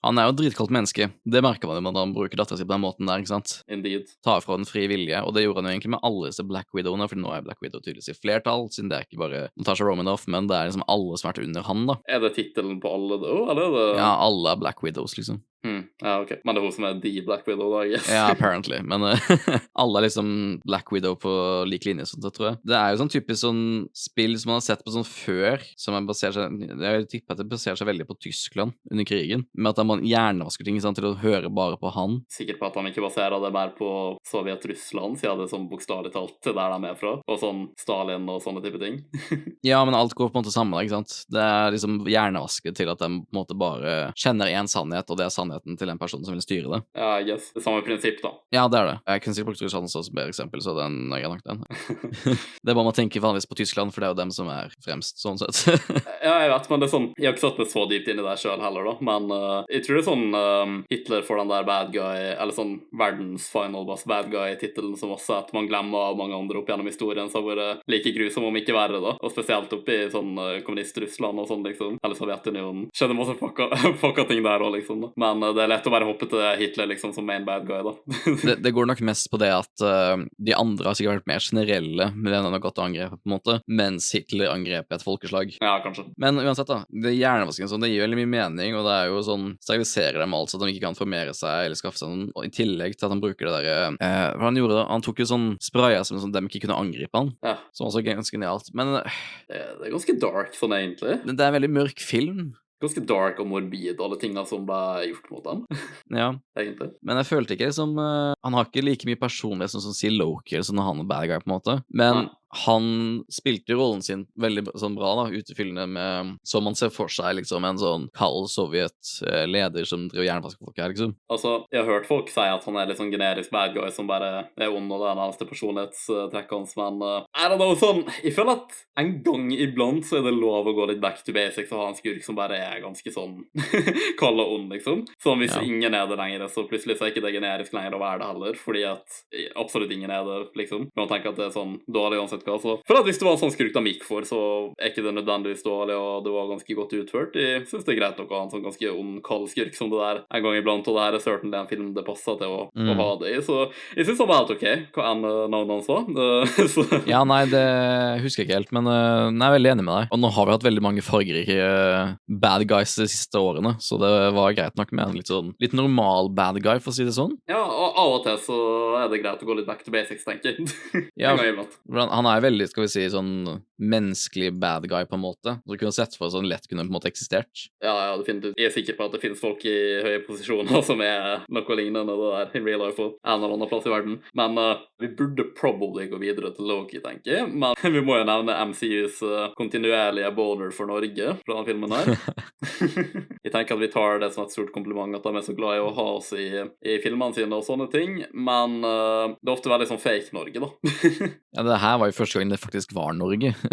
han er jo et dritkaldt menneske. Det merker man jo når han bruker dattera si på den måten der, ikke sant. Indeed. tar fra den fri vilje, og det gjorde han jo egentlig med alle disse Black Widowene, for nå er Black Widow tydeligvis i flertall, siden det er ikke bare Natasha Romanoff, men det er liksom alle som har vært under han, da. Er det tittelen på alle, da? Eller er det Ja, alle er Black Widows, liksom. Hmm. Ja, ok. Men det er hun som er the Black Widow, da? Yes. Ja, <laughs> apparently. Men uh, <laughs> alle er liksom Black Widow på lik linje, sånn, tror jeg. Det er jo sånn typisk sånn spill som man har sett på sånn før, som er basert seg Jeg tipper at det baserer seg veldig på Tyskland under krigen, med at man hjernevasker ting sant, til å høre bare på han. Sikkert på at han ikke baserer det mer på Sovjet-Russland, siden det sånn bokstavelig talt der de er fra, og sånn Stalin og sånne type ting. <laughs> Ja, men alt går på en måte sammen, ikke sant. Det er liksom hjernevasket til at de på en måte bare kjenner én sannhet, og det er sannheten til den personen som vil styre det. ja, I guess. Det samme prinsipp, da. Ja, det er det. Jeg kunne sikkert brukt Russland som bedre eksempel, så den grei nok, den. <laughs> <laughs> det er bare man tenker vanligvis på Tyskland, for det er jo dem som er fremst, sånn sett. Ja, jeg vet, men det er sånn Jeg har ikke satt meg så dypt inn i det sjøl heller, da. Men uh, jeg tror det er sånn uh, Hitler får den der bad guy, eller sånn verdens final boss bad guy-tittelen som også at man glemmer mange andre opp gjennom historien som har vært like grusom, om ikke verre, da. Og spesielt oppe i sånn eh, kommunist-Russland og sånn, liksom. Eller Sovjetunionen. Skjedde masse fucka, <laughs> fucka ting der òg, liksom. da. Men eh, det er lett å bare hoppe til Hitler liksom som main bad guy, da. <laughs> det, det går nok mest på det at uh, de andre har sikkert vært mer generelle med det han har gått til angrep, på en måte, mens Hitler angrep et folkeslag. ja, kanskje. Men uansett, da. Det hjernevasking sånn, det gir veldig mye mening, og det er jo sånn Steriliserer dem altså, at de ikke kan formere seg eller skaffe seg noen Og i tillegg til at han bruker det derre eh, Hva han gjorde? Han tok jo sånn sprayer som sånn, de ikke kunne angripe han, Ja. som også er ganske genialt. Men eh, Det det er ganske dark, for meg, egentlig. det er en veldig mørk film. Ganske dark og morbid, alle tingene som ble gjort mot ham, <laughs> Ja, egentlig. men jeg følte ikke som uh, Han har ikke like mye personlighet som, som sier Loki, eller sånn han og bad guy, på en måte. Men Nei. Han spilte jo rollen sin veldig sånn bra, da, utefyllende med Som man ser for seg, liksom, en sånn kald Sovjet-leder som driver jernvasker folk her, liksom. Altså, jeg har hørt folk si at han er litt sånn generisk bad guy som bare er ond, og det er nærmeste personlighetstrekket hans, men uh, er det noe sånn Jeg føler at en gang iblant så er det lov å gå litt back to basics og ha en skurk som bare er ganske sånn <laughs> kald og ond, liksom. Sånn hvis Ja. ingen er det lenger, så plutselig så er ikke det generisk lenger å være det heller, fordi at absolutt ingen er det, liksom. Man tenker at det er sånn dårlig uansett hva, så For at hvis det var en sånn skurk de gikk for, så er ikke det nødvendigvis dårlig, og det var ganske godt utført. Jeg syns det er greit nok å ha en sånn ganske ond, kald skurk som det der en gang iblant, og det her er certainly en film det passer til å, å Mm. ha det i, så jeg syns han var helt OK, hva enn eh, navnet hans var. <laughs> Ja, nei, det husker jeg ikke helt, men uh, jeg er veldig enig med deg. Og nå har vi hatt veldig mange fargerike eh, bad guys de siste årene, så det var greit nok med en litt sånn litt normal bad guy, for å si det sånn. Ja, og av og til så er det greit å gå litt back to basics, tenker jeg. <laughs> Ja, han, han er veldig, skal vi si, sånn menneskelig bad guy, på en måte. Så kunne sett for sånn lett kunne på en måte eksistert. Ja, ja, definitivt. Jeg er sikker på at det finnes folk i høye posisjoner som er noe lignende det der in real life på en eller annen plass i verden. Men uh, vi burde probably gå videre til Loki, tenker jeg. Men <laughs> vi må jo nevne MCUs uh, kontinuerlige border for Norge fra den filmen her. <laughs> jeg tenker at vi tar det som et stort kompliment at de er så glad i å ha oss i, i filmene sine og sånne ting, men uh, det er ofte veldig sånn fake Norge, da. <laughs> Ja, det her var jo første gang det faktisk var Norge. <laughs>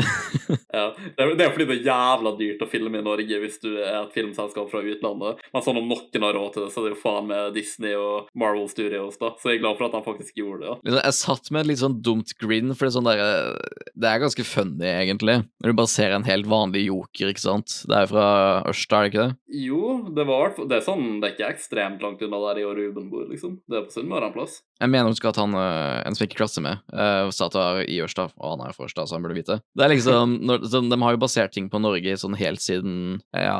Ja, det er, fordi det er jævla dyrt å filme i Norge hvis du er et filmselskap fra utlandet. Men sånn om noen har råd til det, så er det jo faen med Disney og Marvel Studios, da. Så jeg er glad for at han faktisk gjorde det. ja. Liksom, Jeg satt med et litt sånn dumt grin, for det er sånn der, eh, Det er ganske funny, egentlig. Når du bare ser en helt vanlig joker, ikke sant. Det er fra Ørsta, er det ikke det? Jo, det var Det er sånn, det er ikke ekstremt langt unna der jeg og Ruben bor, liksom. Det er på Sunnmøre en plass. Jeg mener å huske at han, eh, en som ikke klasse med, uh, sa at i Ørsta, og han er jo Ørsta, så han burde vite. Det er liksom, når, så, De har jo basert ting på Norge sånn helt siden Ja,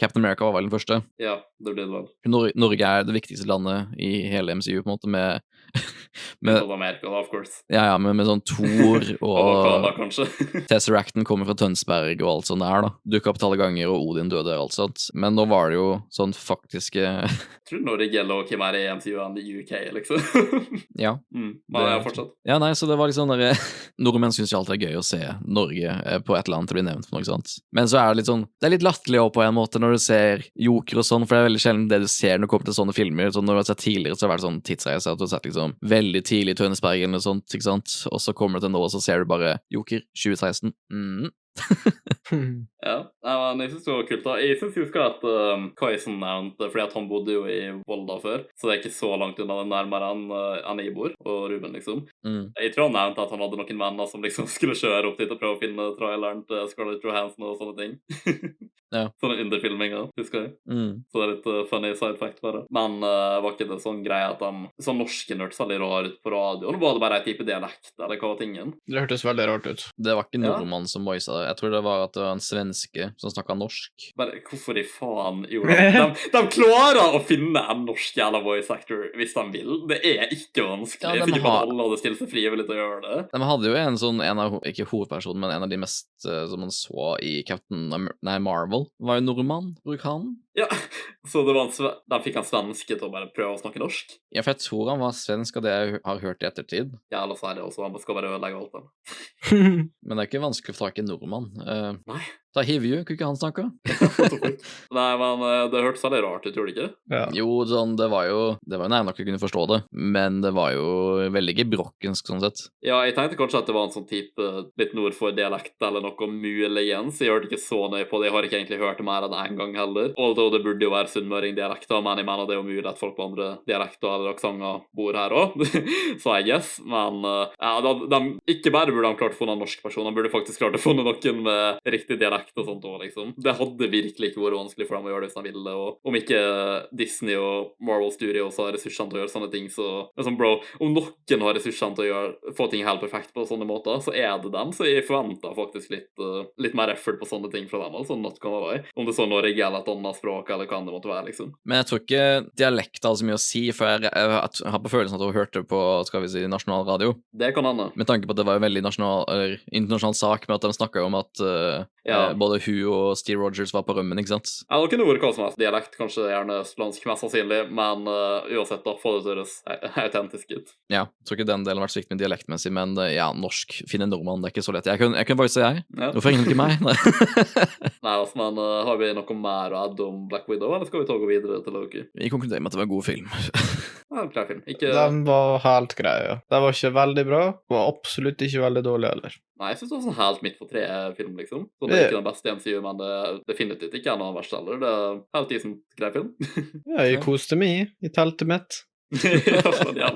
Captain America var vel den første. Ja, det ble det vel. Nor Norge er det viktigste landet i hele MCU, på en måte, med, <laughs> med South America, da, of course. Ja, ja, med, med sånn Thor <laughs> Og Canada, og kanskje. <laughs> Tesseracten kommer fra Tønsberg og alt sånt der, da. Dukka opp tallet ganger, og Odin døde og alt sånt. Men nå var det jo sånn faktiske Jeg tror Norge gjelder hvem er i MCU-ene i UK, liksom. Ja. mm. Men Det- ja, fortsatt. Ja, nei, så det var liksom der Nordmenn syns jo alltid det er gøy å se Norge eh, på et eller annet bli nevnt for noe sånt. Men så er det litt sånn Det er litt latterlig òg, på en måte, når du ser Joker og sånn, for det er veldig sjelden det du ser når du kommer til sånne filmer. Så når du har sett tidligere, så har det vært sånn tidsreise, at du har sett liksom veldig tidlig i Tønsberg eller noe sånt, ikke sant, og så kommer det til nå, og så ser du bare Joker 2016. Mm. <laughs> Ja, men jeg synes det var kult. da. Jeg syns jeg husker at um, Kaisen nevnte fordi at han bodde jo i Volda før, så det er ikke så langt unna det nærmere enn uh, enn jeg bor, og Ruben, liksom. Mm. Jeg tror han nevnte at han hadde noen venner som liksom <laughs> skulle kjøre opp dit og prøve å finne traileren til Scarlett Johansson og sånne ting. <laughs> Ja. Sånne underfilminger, husker jeg. Mm. Så det er litt uh, funny side fact, bare. Men uh, var ikke det sånn greie at de sånn norske nerds veldig rar ut på radioen? Var det bare ei type dialekt, eller hva var tingen? Det hørtes veldig rart ut. Det var ikke Ja. nordmann som voisa det. Jeg tror det var at det var en svenske som snakka norsk. Men hvorfor i faen gjorde <laughs> de de, de klarer å finne en norsk jævla voice actor hvis de vil. Det er ikke vanskelig. Ja, de ikke har- alle hadde stilt seg frivillig til å gjøre det. De hadde jo en sånn, en av, ikke hovedpersonen, men en av de mest eh, som man så i Captain nei, Marvel, var jo nordmann. Bruk han. Ja, Så det var en, sve- de fikk han svenske til å bare prøve å snakke norsk? Ja, for jeg tror han var svensk av det jeg har hørt i ettertid. Ja, ellers er særlig også. Han skal bare ødelegge alt. <laughs> Men det er ikke vanskelig å få tak i en nordmann. Uh, Nei. Da Hivju, kunne ikke han snakka? <laughs> <laughs> Nei, men eh, det hørtes veldig rart ut, tror du ikke? ja. Jo, sånn, det var jo Det var jo nær nok å kunne forstå det, men det var jo veldig gebrokkensk sånn sett. Ja, jeg tenkte kanskje at det var en sånn type litt nord for dialekt eller noe muligens. Jeg hørte ikke så nøye på det, jeg har ikke egentlig hørt det mer enn én gang heller. Although det burde jo være sunnmøringdialekter, men jeg mener det er jo mulig at folk på andre dialekter eller aksenter bor her òg, <laughs> så I guess. Men eh, ja, de, de, ikke bare burde de klart å få noen norsk person, de burde faktisk klart å få noen med riktig dialekt og sånt òg, liksom. Det hadde virkelig ikke vært vanskelig for dem å gjøre det hvis de ville, og om ikke Disney og Marvel Studios har ressursene til å gjøre sånne ting, så liksom, bro, om noen har ressursene til å gjøre, få ting helt perfekt på sånne måter, så er det dem. Så jeg forventer faktisk litt, uh, litt mer effort på sånne ting fra dem. altså not gonna lie. Om det så Norge eller et annet språk, eller hva det måtte være, liksom. Men jeg tror ikke dialekt har så mye å si, for jeg, jeg, jeg har på følelsen at hun hørte på skal vi si, nasjonal radio, Det kan hende. med tanke på at det var en veldig nasjonal, eller internasjonal sak med at de snakka om at uh, Ja. Både hun og Steve Rogers var på rømmen, ikke sant? Ja, det kunne vært hva som helst. Dialekt, kanskje gjerne østlandsk, mest sannsynlig, men uh, uansett, da, få det til å høres autentisk ut. Ja, jeg tror ikke den delen har vært svikt med dialektmessig, men uh, ja, norsk. Finne nordmann, det er ikke så lett. Jeg kunne, jeg kunne voice jeg. Ja. Hvorfor ingen ikke meg? Nei. <laughs> Nei, altså, men uh, har vi noe mer å adde om Black Widow, eller skal vi ta og gå videre til Loki? Vi konkluderer med at det var en god film. <laughs> Ja, klar film. Ikke Den var helt grei, ja. Den var ikke veldig bra, var absolutt ikke veldig dårlig heller. Nei, jeg syns det var sånn helt midt på tre-film, liksom. Så det er ikke den beste i MCU, men det er definitivt ikke en av de verste heller. Det er helt decent grei film. <laughs> Ja, jeg koste meg i teltet mitt. <laughs> ja, <laughs>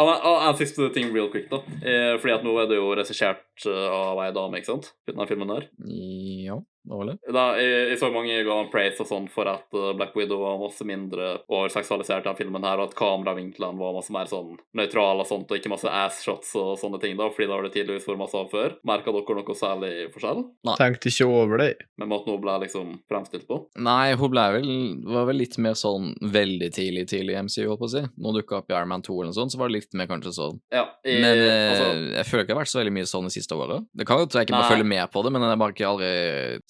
en og en siste ting real quick, da. Eh, fordi at nå er det jo regissert eh, av ei dame, ikke sant? Denne filmen her. Ja, det eller? Da, jeg, jeg så mange ganger praise og sånn for at eh, Black Widow var masse mindre overseksualisert i filmen her, og at kameravinklene var masse mer sånn nøytrale og sånt, og ikke masse ass-shots og sånne ting, da, fordi det har det tydeligvis vært masse av før. Merka dere noe særlig forskjell Nei. Tenkte ikke over det. med måten hun ble liksom fremstilt på? Nei, hun ble vel, var vel litt mer sånn veldig tidlig tidlig i MCU, holdt på å si. Nå dukka opp i Iron Man 2 eller noe sånt, så var det litt mer kanskje sånn. Ja, i, Men eh, altså, jeg føler ikke det har vært så veldig mye sånn de siste åra. Det kan jo at jeg ikke bare følger med på det, men jeg har bare ikke aldri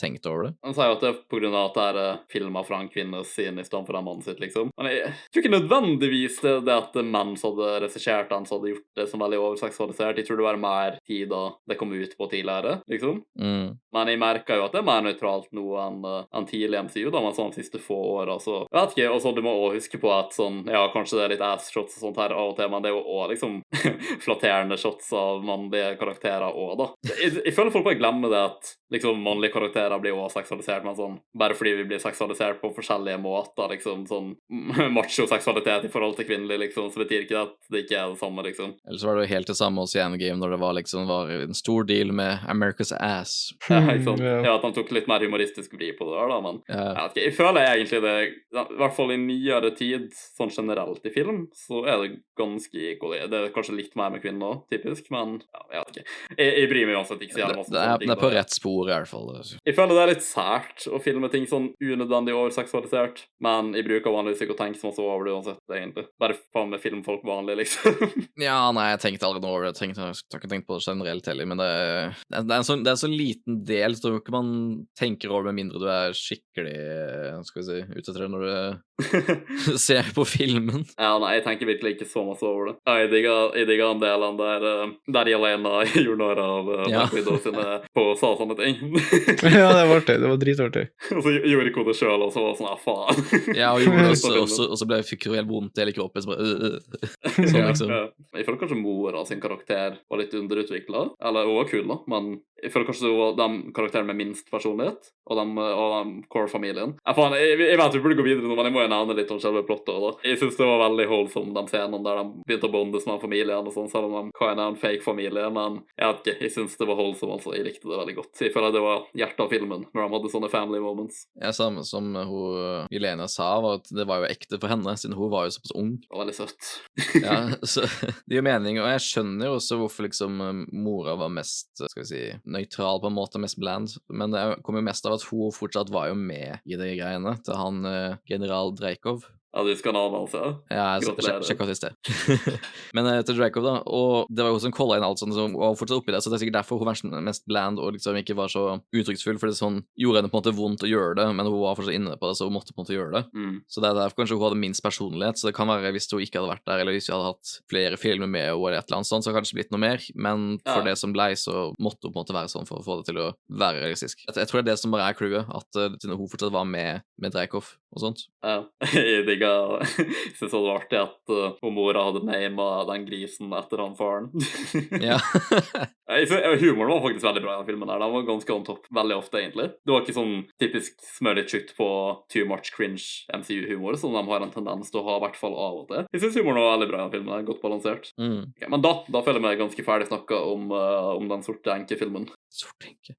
tenkt over det. Han sier jo at det er av at det er uh, filma fra en kvinnes side i stedet for en mann sitt, liksom. Men jeg tror ikke nødvendigvis det, det at menn som hadde regissert den, som hadde gjort det som veldig overseksualisert. Jeg tror det var mer tid da det kom ut på tidligere, liksom. Mm. Men jeg merker jo at det er mer nøytralt nå enn en enn tidlig MCU, da, men sånn de siste få åra, så Jeg vet ikke, og så du må også huske på at sånn, ja, kanskje det er litt ass-shots og sånt her av og til, men det er jo òg liksom <laughs> flatterende shots av mannlige karakterer òg, da. Jeg, jeg føler folk bare glemmer det at liksom mannlige karakterer blir også seksualisert, men sånn bare fordi vi blir seksualisert på forskjellige måter, liksom sånn <laughs> macho-seksualitet i forhold til kvinnelig, liksom, så betyr ikke det at det ikke er det samme, liksom. Ellers var det jo helt det samme også i Endgame, når det var liksom var en stor deal med America's ass. Ja, ikke sant? <laughs> Ja. Ja, at han tok litt mer humoristisk vri på det der, da, men Ja. Jeg, vet ikke, jeg føler egentlig det, i hvert fall i nyere tid, sånn generelt i film, så er det ganske equal. Det er kanskje litt mer med kvinner, typisk, men ja, jeg vet ikke. Jeg, jeg bryr meg uansett ikke så Det, jævlig masse. det, er, det er på rett spor, i hvert fall. Jeg føler det er litt sært å filme ting sånn unødvendig overseksualisert, men jeg bruker vanligvis ikke å tenke så masse over det uansett, egentlig. Bare faen med filmfolk vanlig, liksom. <laughs> Ja, nei, jeg tenkte aldri noe over det. Jeg, har ikke tenkt på det generelt heller, men det, det, er, en sånn, det er en så liten del, jeg ikke man tenker over med mindre du er skikkelig eh, skal vi si, ute etter det når du <laughs> <laughs> ser på filmen. Ja, nei, jeg tenker virkelig ikke så masse over det. Jeg digger, digger den delen der, der Jelena gjorde narr av uh, Ja. Black Widow sine på sa sånne ting. ja, det var artig. Det var dritartig. <laughs> og så gjorde hun det sjøl, og så var det sånn ja, faen. Ja, og, gjorde også, også, og så ble, fikk hun helt vondt i hele kroppen. Så bare, øh, øh. <laughs> Sånn, liksom. ja. Jeg føler kanskje mora sin karakter var litt underutvikla. Eller hun var kul, da, men jeg føler kanskje det var de karakterene med minst personlighet, og de, og de core-familien. Faen, jeg, jeg vet vi burde gå videre nå, men jeg må jo nevne litt om selve plottet. Da. Jeg syns det var veldig holdsomt, de scenene der de begynte å bondes med familien, og sånn, selv om de kan en fake familie. Men jeg vet ikke, jeg syns det var holdsomt, altså. Jeg likte det veldig godt. Jeg føler det var hjertet av filmen, når de hadde sånne family moments. Ja, samme som hun, Jelena sa, var at det var jo ekte for henne, siden hun var jo såpass ung. Det var veldig søtt. Ja, så <laughs> Det gir mening, og jeg skjønner jo også hvorfor liksom mora var mest, skal vi si, nøytral, på en måte, mest bland. Men det kom jo mest av at hun fortsatt var jo med i de greiene til han eh, general Dreikov. Ja, du skal navnet altså? ja. Jeg sjek- Gratulerer. sjekka sist det. <laughs> Men uh, til Dracov, da. Og det var jo sånn som calla inn alt sånt, som var fortsatt oppi det, så det er sikkert derfor hun var mest bland og liksom ikke var så uttrykksfull, for det sånn gjorde henne på en måte vondt å gjøre det, men hun var fortsatt inne på det, så hun måtte på en måte gjøre det. Mm. Så det er derfor kanskje hun hadde minst personlighet, så det kan være hvis hun ikke hadde vært der, eller hvis vi hadde hatt flere filmer med henne eller et eller annet sånt, så hadde det kanskje blitt noe mer, men for Ja. det som blei, så måtte hun på en måte være sånn for å få det til å være realistisk. Jeg, jeg tror det er det som bare er crewet, at uh, hun fortsatt var med, med Dreikov og sånt. Ja. <laughs> Jeg <laughs> syns det var artig at uh, mora hadde nama den grisen etter han faren. <laughs> Ja. <laughs> Synes, humoren var faktisk veldig bra i den filmen. der. Den var ganske on top veldig ofte, egentlig. Det var ikke sånn typisk smør litt tjukt på too much cringe MCU-humor, som de har en tendens til å ha, i hvert fall av og til. Jeg syns humoren var veldig bra i den filmen. Godt balansert. mm. Okay, men da, da føler jeg meg ganske ferdig snakka om, uh, om den sorte enkefilmen. Sorte enke.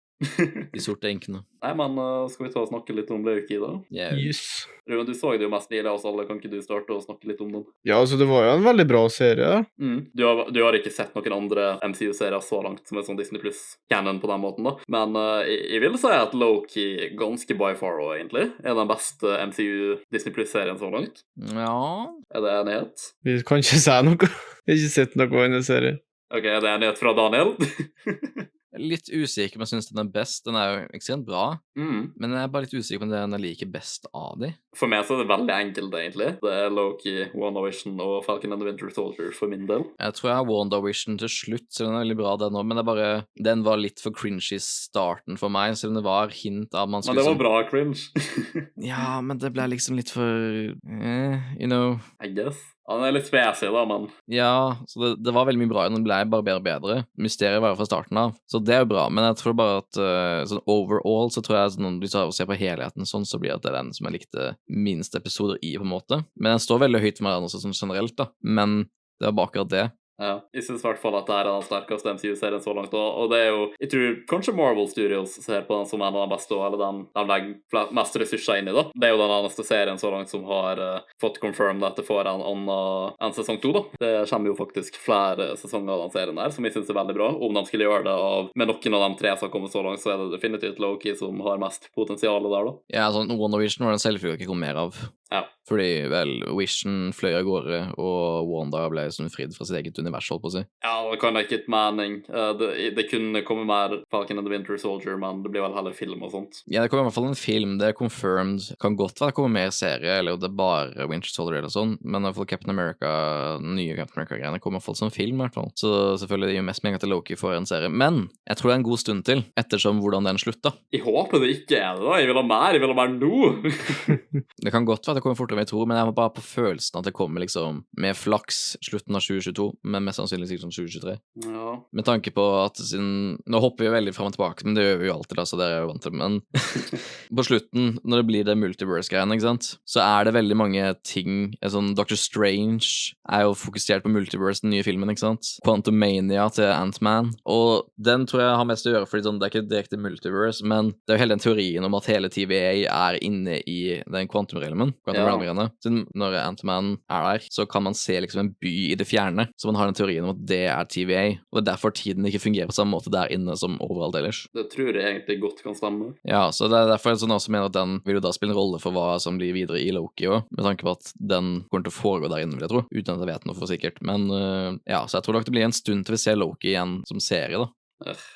De sorte enkene. <laughs> Nei, men uh, skal vi ta og snakke litt om Lauki, da? Yeah. Yes. Ruben, du så det jo mest nylig av oss alle. Kan ikke du starte å snakke litt om den? Ja, altså, det var jo en veldig bra serie. Mm. Du, har, du har ikke sett noen andre MCU-serier så langt som er sånn Disney Pluss-canon på den måten, da. Men uh, jeg, jeg vil si at Loki ganske by far også, egentlig, er den beste MCU Disney Pluss-serien så langt. Ja Er det enighet? Vi kan ikke si noe. <laughs> Vi har ikke sett noe annen serie. OK, er det enighet fra Daniel? <laughs> Litt usikker om jeg syns den er best. Den er jo ekstremt bra, mm. men jeg er bare litt usikker på om den jeg liker best av de. For meg så er det veldig enkelt, egentlig. Det er Loki, WandaVision og Falcon and the Winter Soldier for min del. Jeg tror jeg har WandaVision til slutt, så den er veldig bra, den òg, men det er bare Den var litt for cringy starten for meg, selv om det var hint av man skulle Men det var bra cringe. <laughs> Ja, men det ble liksom litt for eh, You know. I guess. Han er litt spesig, da, men Ja, så det, det var veldig mye bra i den, ble bare bedre og bedre. Mysteriet var jo fra starten av, så det er jo bra. Men jeg tror bare at uh, sånn overall så tror jeg sånn, hvis du ser på helheten sånn, så blir det den som jeg likte minst episoder i, på en måte. Men den står veldig høyt for meg også, sånn generelt, da. Men det var bare akkurat det. Ja, jeg syns i hvert fall at det er den sterkeste MCU-serien så langt. Og, og det er jo Jeg tror kanskje Marvel Studios ser på den som en av de beste, eller den de legger mest ressurser inn i. da Det er jo den eneste serien så langt som har uh, fått confirmed at det får en annen en sesong to. da Det kommer jo faktisk flere sesonger av den serien her, som jeg syns er veldig bra. Om de skulle gjøre det av med noen av de tre som har kommet så langt, så er det definitivt Loki som har mest potensial der, da. Ja, sånn WandaVision var den en selvfølge ikke kom mer av. Ja. Fordi vel, Vision fløy av gårde, og Wanda ble sånn fridd fra sitt eget univers, holdt på å si. Ja, det kan ikke gitt mening. Eh, det, det kunne komme mer Falcon and the Winter Soldier, men det blir vel heller film og sånt. Ja, det kommer i hvert fall en film, det er confirmed. Kan godt være det kommer mer serie, eller det er bare Winter Soldier eller sånn, men i hvert fall Captain America, den nye Captain America-greiene kommer i hvert fall som film, i hvert fall. Så selvfølgelig det gir mest mening at Loki får en serie. Men jeg tror det er en god stund til, ettersom hvordan den slutta. Jeg håper det ikke er det, da. Jeg vil ha mer. Jeg vil ha mer nå. <laughs> <laughs> Det kan godt være det kommer fortere enn jeg tror, men jeg var bare på følelsen at det kommer liksom med flaks slutten av 2022, men mest sannsynlig sikkert sånn 2023. ja. Med tanke på at siden Nå hopper vi veldig fram og tilbake, men det gjør vi jo alltid, da, så det er jeg jo vant til. Men <laughs> på slutten, når det blir det multiverse-greiene, ikke sant, så er det veldig mange ting Sånn Doctor Strange er jo fokusert på multiverse, den nye filmen, ikke sant. Quantumania til Ant-Man. Og den tror jeg har mest å gjøre, fordi sånn, det er ikke direkte multiverse, men det er jo hele den teorien om at hele TVA er inne i den quantum-realmen. Quantum Realm-greiene. Siden når Ant-Man er der, så kan man se liksom en by i det fjerne, så man har den teorien om at det er TVA. Og det er derfor tiden ikke fungerer på samme måte der inne som overalt ellers. Det tror jeg egentlig godt kan stemme. Ja, så det er derfor jeg sånn også mener at den vil jo da spille en rolle for hva som blir videre i Loki òg, med tanke på at den kommer til å foregå der inne, vil jeg tro, uten at jeg vet noe for sikkert. Men uh, ja, så jeg tror nok det blir en stund til vi ser Loki igjen som serie, da.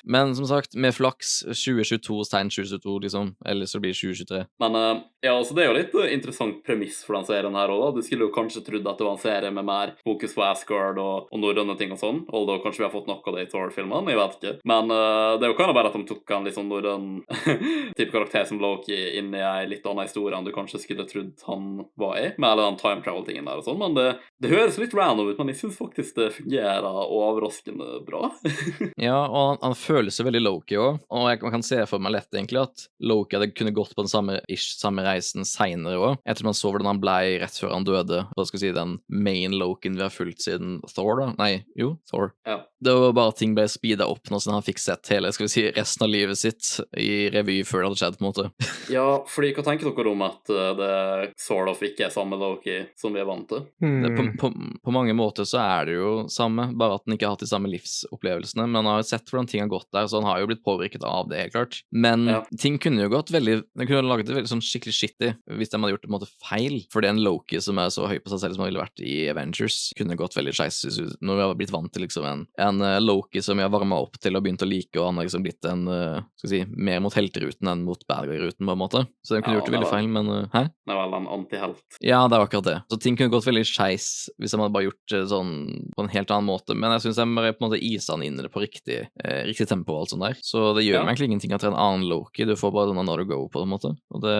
Men som sagt, med flaks 2022, stein 2022, liksom, eller så blir det 2023. Men eh, ja, altså det er jo litt eh, interessant premiss for den serien her òg, da. Du skulle jo kanskje trodd at det var en serie med mer fokus på Asgard og, og norrøne ting og sånn. Although kanskje vi har fått nok av det i Thor-filmene, jeg vet ikke. Men uh, det er jo kan bare at de tok en litt sånn norrøn <laughs> type karakter som Loki inn i ei litt annen historie enn du kanskje skulle trodd han var i, med hele den time travel-tingen der og sånn. Men det, det høres litt random ut, men jeg syns faktisk det fungerer overraskende bra. <laughs> Ja, og han, han føles jo veldig Loki òg, og jeg, man kan se for meg lett egentlig at Loki hadde kunne gått på den samme ish, samme reisen seinere òg. etter man så hvordan han blei rett før han døde. Hva skal vi si, den main loken vi har fulgt siden Thor, da? Nei, jo, Thor. Ja. Det var bare at ting ble speeda opp nå, sånn han fikk sett hele skal vi si, resten av livet sitt i revy før det hadde skjedd, på en måte. <laughs> Ja, fordi hva tenker dere om at eh, det sort of ikke er samme Loki som vi er vant til? Det, på, på, på mange måter så er det jo samme, bare at han ikke har hatt de samme livsopplevelsene. Men han har jo sett hvordan ting har gått der, så han har jo blitt påvirket av det, helt klart. Men Ja. ting kunne jo gått veldig De kunne laget det veldig sånn skikkelig shitty hvis de hadde gjort det på en måte feil. Fordi en Loki som er så høy på seg selv som han ville vært i Avengers, kunne gått veldig skeis når vi har blitt vant til liksom en, en eh, Loki som vi har varma opp til og begynt å like, og han har liksom blitt en eh, skal si, mer mot helteruten enn mot bad guy-ruten, på en måte. Så de kunne Ja, gjort det veldig feil, men eh, hæ? Det var en antihelt. Ja, det er akkurat det. Så ting kunne gått veldig skeis hvis de hadde bare gjort det sånn på en helt annen måte. Men jeg syns de bare på en måte isa han inn i det på riktig, eh, riktig tempo og alt sånt der. Så det gjør Ja. meg egentlig ingenting at det er en annen Loki. Du får bare sånn another go på en måte. Og det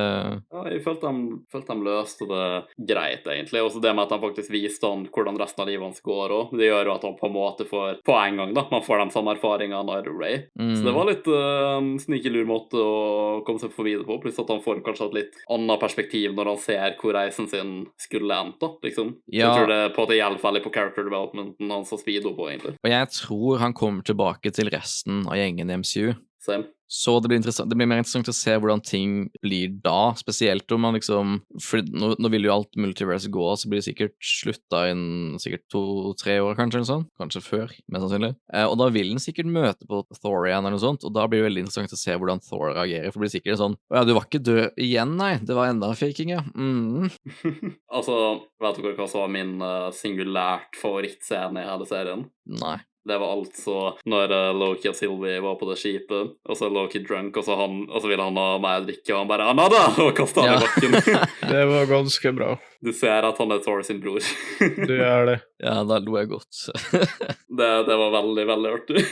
Ja, jeg følte de, følte han løste det greit, egentlig. Også det med at han faktisk viste han hvordan resten av livet hans går òg. Det gjør jo at han på en måte får På en gang, da. Man får de samme erfaringene av Ray. mm, Så det var litt uh, sneaky lur måte å komme seg forbi det på. Pluss at han får kanskje et litt annet perspektiv når han ser hvor reisen sin skulle endt, da, liksom. Ja. Jeg tror det på at det hjelper veldig på character developmenten hans og speedo på, egentlig. Og jeg tror han kommer tilbake til resten av gjengen i MCU. Same. Så det blir, det blir mer interessant å se hvordan ting blir da, spesielt om man liksom For nå, nå vil jo alt multiverse gå, så blir det sikkert slutta innen sikkert to-tre år, kanskje, eller sånn. Kanskje før, mest sannsynlig. Eh, og da vil den sikkert møte på Thor igjen, eller noe sånt, og da blir det veldig interessant å se hvordan Thor reagerer, for det blir sikkert sånn Å ja, du var ikke død igjen, nei. Det var enda faking, ja. Mm. <laughs> altså, vet dere hva som var min uh, singulært favorittscene i hele serien? Nei. Det var altså når uh, Loki og Sylvie var på det skipet, og så er Loki drunk, og så, han, og så ville han ha mer drikke, og han bare 'Anada!' <laughs> og kasta han Ja. i bakken. <laughs> Det var ganske bra. <laughs> du ser at han er Thor sin bror. Du gjør det. Ja, da lo jeg godt. det, det var veldig, veldig artig.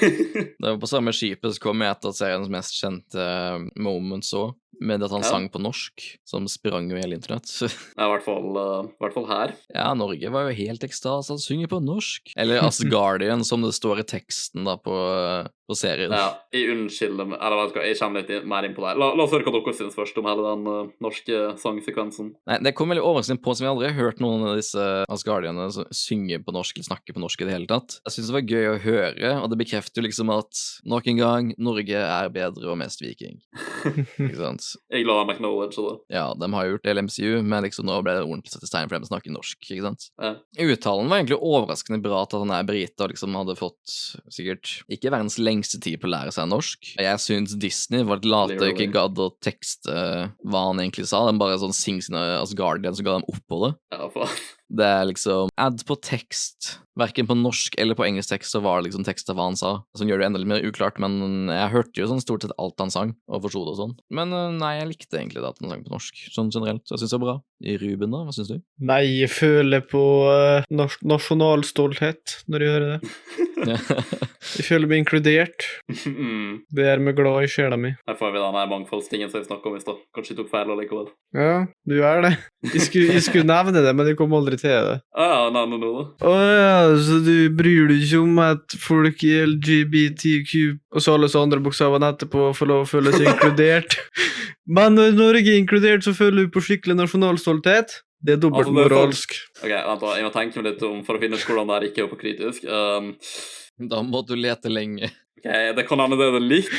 det var på samme skipet så kom et av seriens mest kjente eh, moments òg, med at han Ja. sang på norsk, som sprang jo hele internett. <laughs> Ja, I hvert fall, uh, her. Ja, Norge var jo helt ekstase, han synger på norsk. Eller Asgardian, som det står i teksten da på, på serien. Ja, jeg unnskylder meg Eller vet du hva, jeg kommer litt mer inn på det. La, la oss høre hva dere syns først om hele den uh, norske sangsekvensen. Nei, Det kom veldig overraskende på, som jeg aldri har hørt noen av disse asgardiene som synger på norsk eller snakker på norsk i det hele tatt. Jeg syns det var gøy å høre, og det bekrefter jo liksom at nok en gang, Norge er bedre og mest viking. <laughs> Ikke sant? Jeg la meg jeg acknowledge det. Ja, de har gjort det i MCU, men liksom nå ble det ordentlig satt i stein for dem å snakke norsk, ikke sant? Ja. Uttalen var egentlig overraskende bra til at han er brite og liksom hadde fått sikkert ikke verdens lengste tid på å lære seg norsk. Jeg syns Disney var litt late og ikke Clearly. gadd å tekste hva han egentlig sa. Den bare sånn sing sine Asgardian, som ga dem opp på det. Ja, faen. Det er liksom Add på tekst. Verken på norsk eller på engelsk tekst så var det liksom tekst av hva han sa. Som gjør det enda litt mer uklart, men jeg hørte jo sånn stort sett alt han sang, og forsto det og sånn. Men øh, nei, jeg likte egentlig det at han sang på norsk, sånn generelt. Så jeg syns det var bra. I Ruben, da? Hva syns du? Nei, jeg føler på uh, nasjonal nasjonalstolthet når jeg hører det. <laughs> <laughs> Jeg føler meg inkludert. Mm. Det er meg glad i sjela mi. Her får vi den mangfoldstingen som vi snakka om i stad. Kanskje tok feil allikevel. Ja, du er det. Jeg skulle, jeg skulle nevne det, men jeg kom aldri til det. Ah, ja, nevne noe, da. Å ja, så du bryr deg ikke om at folk i LGBTQ og så alle så andre bokstavene etterpå får lov å føle seg <laughs> inkludert? Men når Norge er inkludert, så føler du på skikkelig nasjonalstolthet. Det er dobbeltmoralsk. Ok, vent da. Jeg må tenke meg litt om for å finne ut hvordan det her ikke er på kritisk. Um, Da må du lete lenge. ok, Det kan hende det er litt,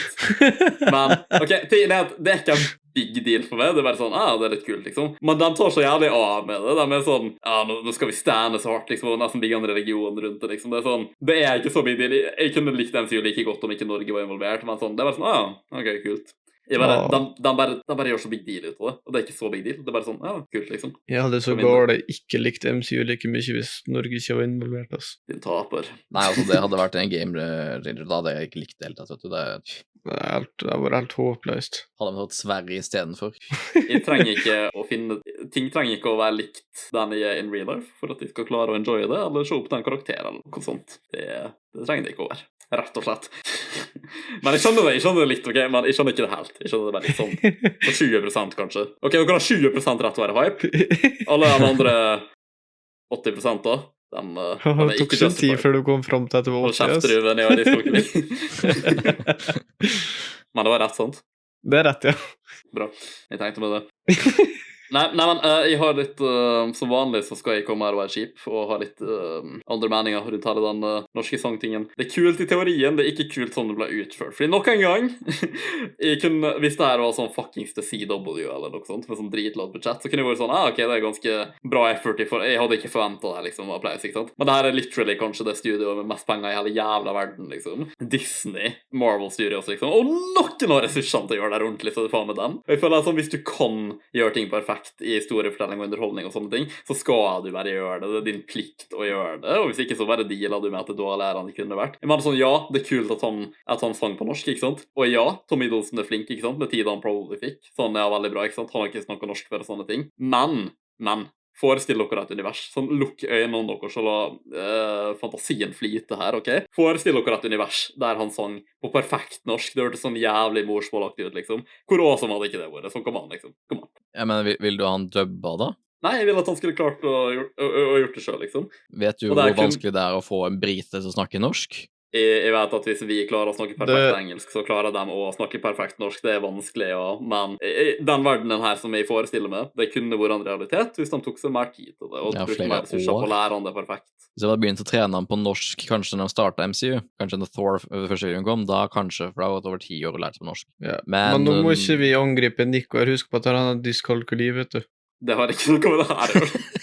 men ok, tingen er at det er ikke en big deal for meg. Det er bare sånn, ah, det er litt kult, liksom. Men de tar så jævlig av med det. De er sånn ja, nå, nå skal vi stande så hardt, liksom, og nesten bygge en religion rundt det. liksom. Det er sånn, det er ikke så big deal. Jeg, kunne likt MCU like godt om ikke Norge var involvert, men sånn, det er bare sånn, ah, ok, kult. Jeg bare, Ja. de, de, bare, de bare gjør så big deal ut av det, og det er ikke så big deal. Det er bare sånn, ja, kult, liksom. Jeg hadde så galt ikke likt MCU like mye hvis Norge ikke var involvert. ass. Din taper. Nei, altså, det hadde vært en <laughs> game changer. Da hadde jeg ikke likt det hele tatt. vet du. Det Det er helt, det vært helt håpløst. hadde vi hatt Sverige istedenfor. <laughs> Jeg trenger ikke å finne Ting trenger ikke å være likt den er in real life for at jeg skal klare å enjoye det, eller se opp den karakteren eller noe sånt. Det, det trenger det ikke å være. Rett og slett. <laughs> Men jeg skjønner det jeg skjønner det litt, ok? Men jeg skjønner ikke det helt. Jeg skjønner det bare litt sånn på 20% kanskje. Ok, dere har 20 rett til å være hype. Alle de andre 80 da, de, uh, de Det er tok ikke sin tid før du kom fram til at det var Hold 80. kjeft, ass. Ruben. Jeg har diskokning. Men det var rett, sant? Det er rett, ja. Bra. Jeg tenkte med det. <laughs> Nei, nei men eh, jeg har litt uh, Som vanlig så skal jeg komme her og være kjip og ha litt uh, andre meninger rundt hele den uh, norske sangtingen. Det er kult i teorien, det er ikke kult sånn det ble utført. Fordi nok en gang <laughs> kunne, Hvis det her var sånn fuckings The CW eller noe sånt, med sånn dritlavt budsjett, så kunne jeg vært sånn ah, OK, det er ganske bra effort. For jeg hadde ikke forventa det, liksom, applaus, ikke sant. Men det her er literally kanskje det studioet med mest penger i hele jævla verden, liksom. Disney, Marvel Studios, liksom. Og noen har ressursene til å gjøre det ordentlig, så det faen med dem. Jeg føler at sånn, Hvis du kan gjøre ting perfekt i historiefortelling og underholdning og sånne ting, så skal du bare gjøre det. Det er din plikt å gjøre det. Og hvis ikke, så bare dealer du med at det er dårligere enn det kunne vært. Jeg mener sånn, Ja, det er kult at han, at han sang på norsk, ikke sant? Og ja, Tom Hiddleston er flink, ikke sant? Med tida han probably fikk. Sånn, ja, veldig bra, ikke sant? Han har ikke snakka norsk før og sånne ting. Men, men Forestill dere et univers. Sånn, Lukk øynene deres og la uh, fantasien flyte her. ok? Forestill dere et univers der han sang på perfekt norsk. Det hørtes sånn jævlig morsmålaktig ut, liksom. Hvor awesome hadde ikke det vært? Sånn, kom an, liksom. Kom an. Jeg mener, vil, vil du ha han dubba, da? Nei, jeg vil at han skulle klart å, å, å, å gjort det sjøl, liksom. Vet du hvor kun- vanskelig det er å få en brite som snakker norsk? Jeg, jeg vet at hvis vi klarer å snakke perfekt Det- engelsk, så klarer de å snakke perfekt norsk. Det er vanskelig, ja. Men den verdenen her som jeg forestiller meg, det kunne vært en realitet hvis de tok seg mer tid til det og Ja, brukte mer ressurser på å lære han det perfekt. Hvis jeg hadde begynt å trene han på norsk kanskje når de starta MCU, kanskje når Thor første gang kom, da kanskje, for det har gått over ti år å lære seg på norsk. Ja. Men, Men nå må um, ikke vi angripe Nico her. Husk på at han har dyskalkuli, vet du. Det har ikke noe med det her å gjøre. <laughs>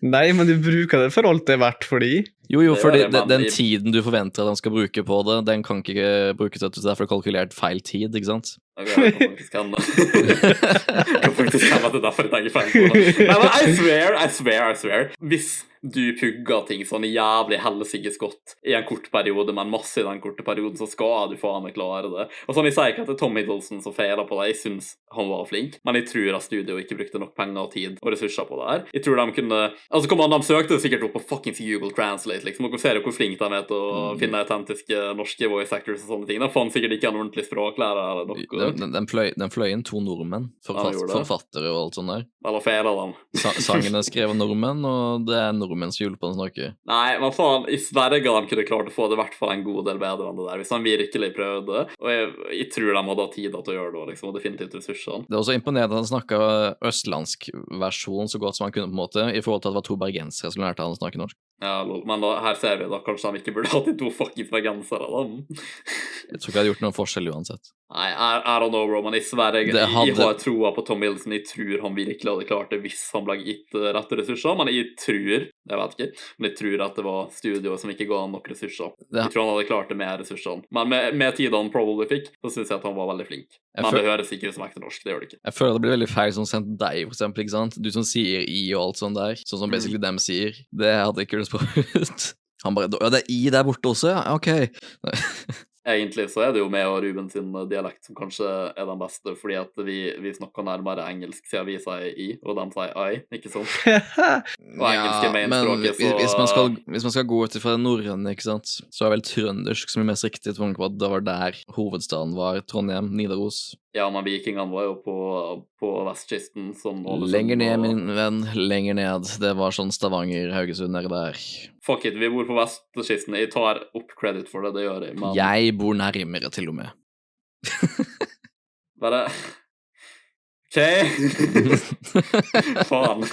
Nei, men du bruker det for alt det er verdt for de. Jo, jo, Det fordi det, den, den tiden du forventer at han skal bruke på det, den kan ikke brukes til derfor er det kalkulert feil tid, ikke sant? Okay, kan faktisk <laughs> kan faktisk hende at det er derfor jeg tenker feil på det. Nei, men I swear, I swear, I swear. Hvis du pugger ting sånn jævlig helsikes godt i en kort periode, men masse i den korte perioden, så skal du faen meg klare det. Og sånn, Jeg sier ikke at det er Tom Hiddleston som feiler på det, jeg syns han var flink, men jeg tror at studio ikke brukte nok penger og tid og ressurser på det her. Jeg tror de kunne Altså, kom an, de søkte sikkert opp på fuckings Google Translate, liksom, dere ser jo hvor flinke de er til å Mm. finne autentiske norske voice actors og sånne ting. De fant sikkert ikke en ordentlig språklærer eller noe. Den, den, den, fløy, den fløy inn to nordmenn, forfatt, ja, forfattere og alt sånt der. Eller feiler dem. Sa, sangen er skrevet av nordmenn, og det er nordmenn hjelper han snakker. snakke. Nei, men faen, i Sverige de kunne klart å få det i hvert fall en god del bedre enn det der, hvis han virkelig prøvde. Og jeg, jeg tror de hadde hatt tid til å gjøre det, liksom, og definitivt ressursene. Det er også imponerende at han snakka østlandsk versjon så godt som han kunne, på en måte, i forhold til at det var to bergensere som lærte han å snakke norsk. Ja, men da, her ser vi da kanskje de ikke burde hatt de to fuckings bergensere. Jeg tror ikke det hadde gjort noen forskjell uansett. Nei, I, I don't know, bro, men i Sverige Det jeg, jeg hadde- har troa på Tom Wilson. Jeg tror han virkelig hadde klart det hvis han ble gitt eh, rette ressurser. Men jeg tror, jeg vet ikke, men jeg tror at det var studioet som ikke ga han nok ressurser. Det, Jeg tror han hadde klart det med ressursene. Men med, med tida han probably fikk, så syns jeg at han var veldig flink. Jeg Men føl- det høres ikke ut som ekte norsk. Det gjør det ikke. jeg føler det blir veldig feil som sendt deg, for eksempel, ikke sant? Du som sier i og alt sånt der, sånn som Mm. dem sier. Det hadde ikke ut. Han bare Ja, det er i der borte også, ja? Ok. <laughs> Egentlig så er det jo meg og Ruben sin eh, dialekt som kanskje er den beste, fordi at vi, vi snakker nærmere engelsk siden vi sier i, og de sier I, ikke sant? <laughs> Og engelsk er mainspråket, så- hvis, man skal, hvis man skal gå ut ifra det norrøne, ikke sant, så er vel trøndersk som er mest riktig, tvunget på at det var der hovedstaden var, Trondheim, Nidaros. Ja, men vikingene var jo på, på vestkysten. Sånn Lenger ned, og- min venn, lenger ned. Det var sånn Stavanger, Haugesund, nedi der. Fuck it, vi bor på vestkysten. Jeg tar opp credit for det, det gjør jeg, men Jeg bor nærmere, til og med. bare <laughs> OK. <laughs> Faen.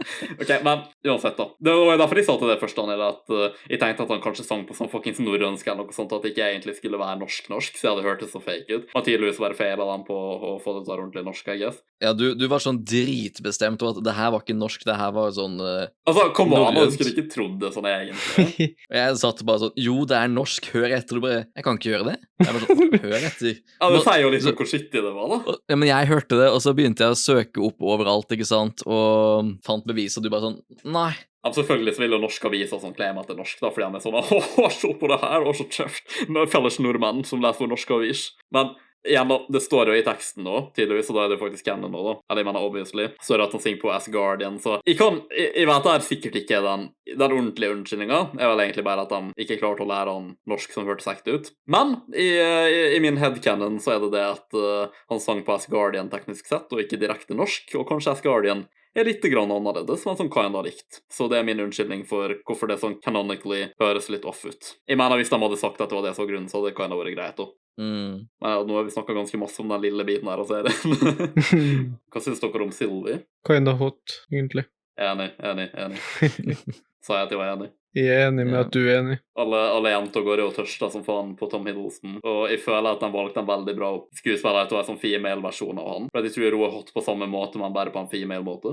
<laughs> OK, men uansett, da. Det var derfor jeg sa til det først, Daniel, at uh, jeg tenkte at han kanskje sang på sånn fuckings norrønsk eller noe sånt, at det ikke egentlig skulle være norsk-norsk, så jeg hadde hørt det så fake ut. Men tydeligvis bare feila dem på å få det til å være ordentlig norsk, I guess. Ja, du, du var sånn dritbestemt over at det her var ikke norsk, det her var sånn uh, Altså, kom an, du skulle ikke trodd det sånn egentlig. <laughs> Jeg satt bare sånn Jo, det er norsk, hør etter. Du bare Jeg kan ikke gjøre det. Jeg bare sånn, <laughs> Hør etter. Ja, Det sier jo liksom hvor skittig det var, da. Ja, men jeg hørte det, og så begynte jeg å søke opp overalt, ikke sant, og fant bevis, og du bare sånn Nei. Ja, selvfølgelig så vil jo norske aviser sånn claime at det er norsk, da, fordi han er sånn <laughs> Å, se på det her, og så kjeft! Felles nordmenn som leser vår norske avis. Men igjen, da, det står jo i teksten nå, tydeligvis, og da er det faktisk canon da. Eller jeg mener obviously. Så er det at han synger på As Guardian, så Jeg kan Jeg, jeg vet det er sikkert ikke den, den ordentlige unnskyldninga. er vel egentlig bare at de ikke klarte å lære han norsk som hørtes ekte ut. Men i, i, i min headcanon så er det det at uh, han sang på As Guardian teknisk sett, og ikke direkte norsk, og kanskje As Guardian er litt grann annerledes, men som kinda likt. Så det er min unnskyldning for hvorfor det sånn canonically høres litt off ut. Jeg mener hvis de hadde sagt at det var det som var grunnen, så hadde det kinda vært greit òg. Mm. Men ja, nå har vi snakka ganske masse om den lille biten her av serien. <laughs> Hva syns dere om Sylvi? Kinda hot, egentlig. Enig, enig, enig. <laughs> Sa jeg at jeg var enig? Jeg er enig med Ja. at du er enig. Alle, alle jenter går jo og tørster som faen på Tom Hiddleston, og jeg føler at de valgte en veldig bra skuespiller til å være sånn female-versjon av han. For jeg tror hun er hot på samme måte, men bare på en female-måte.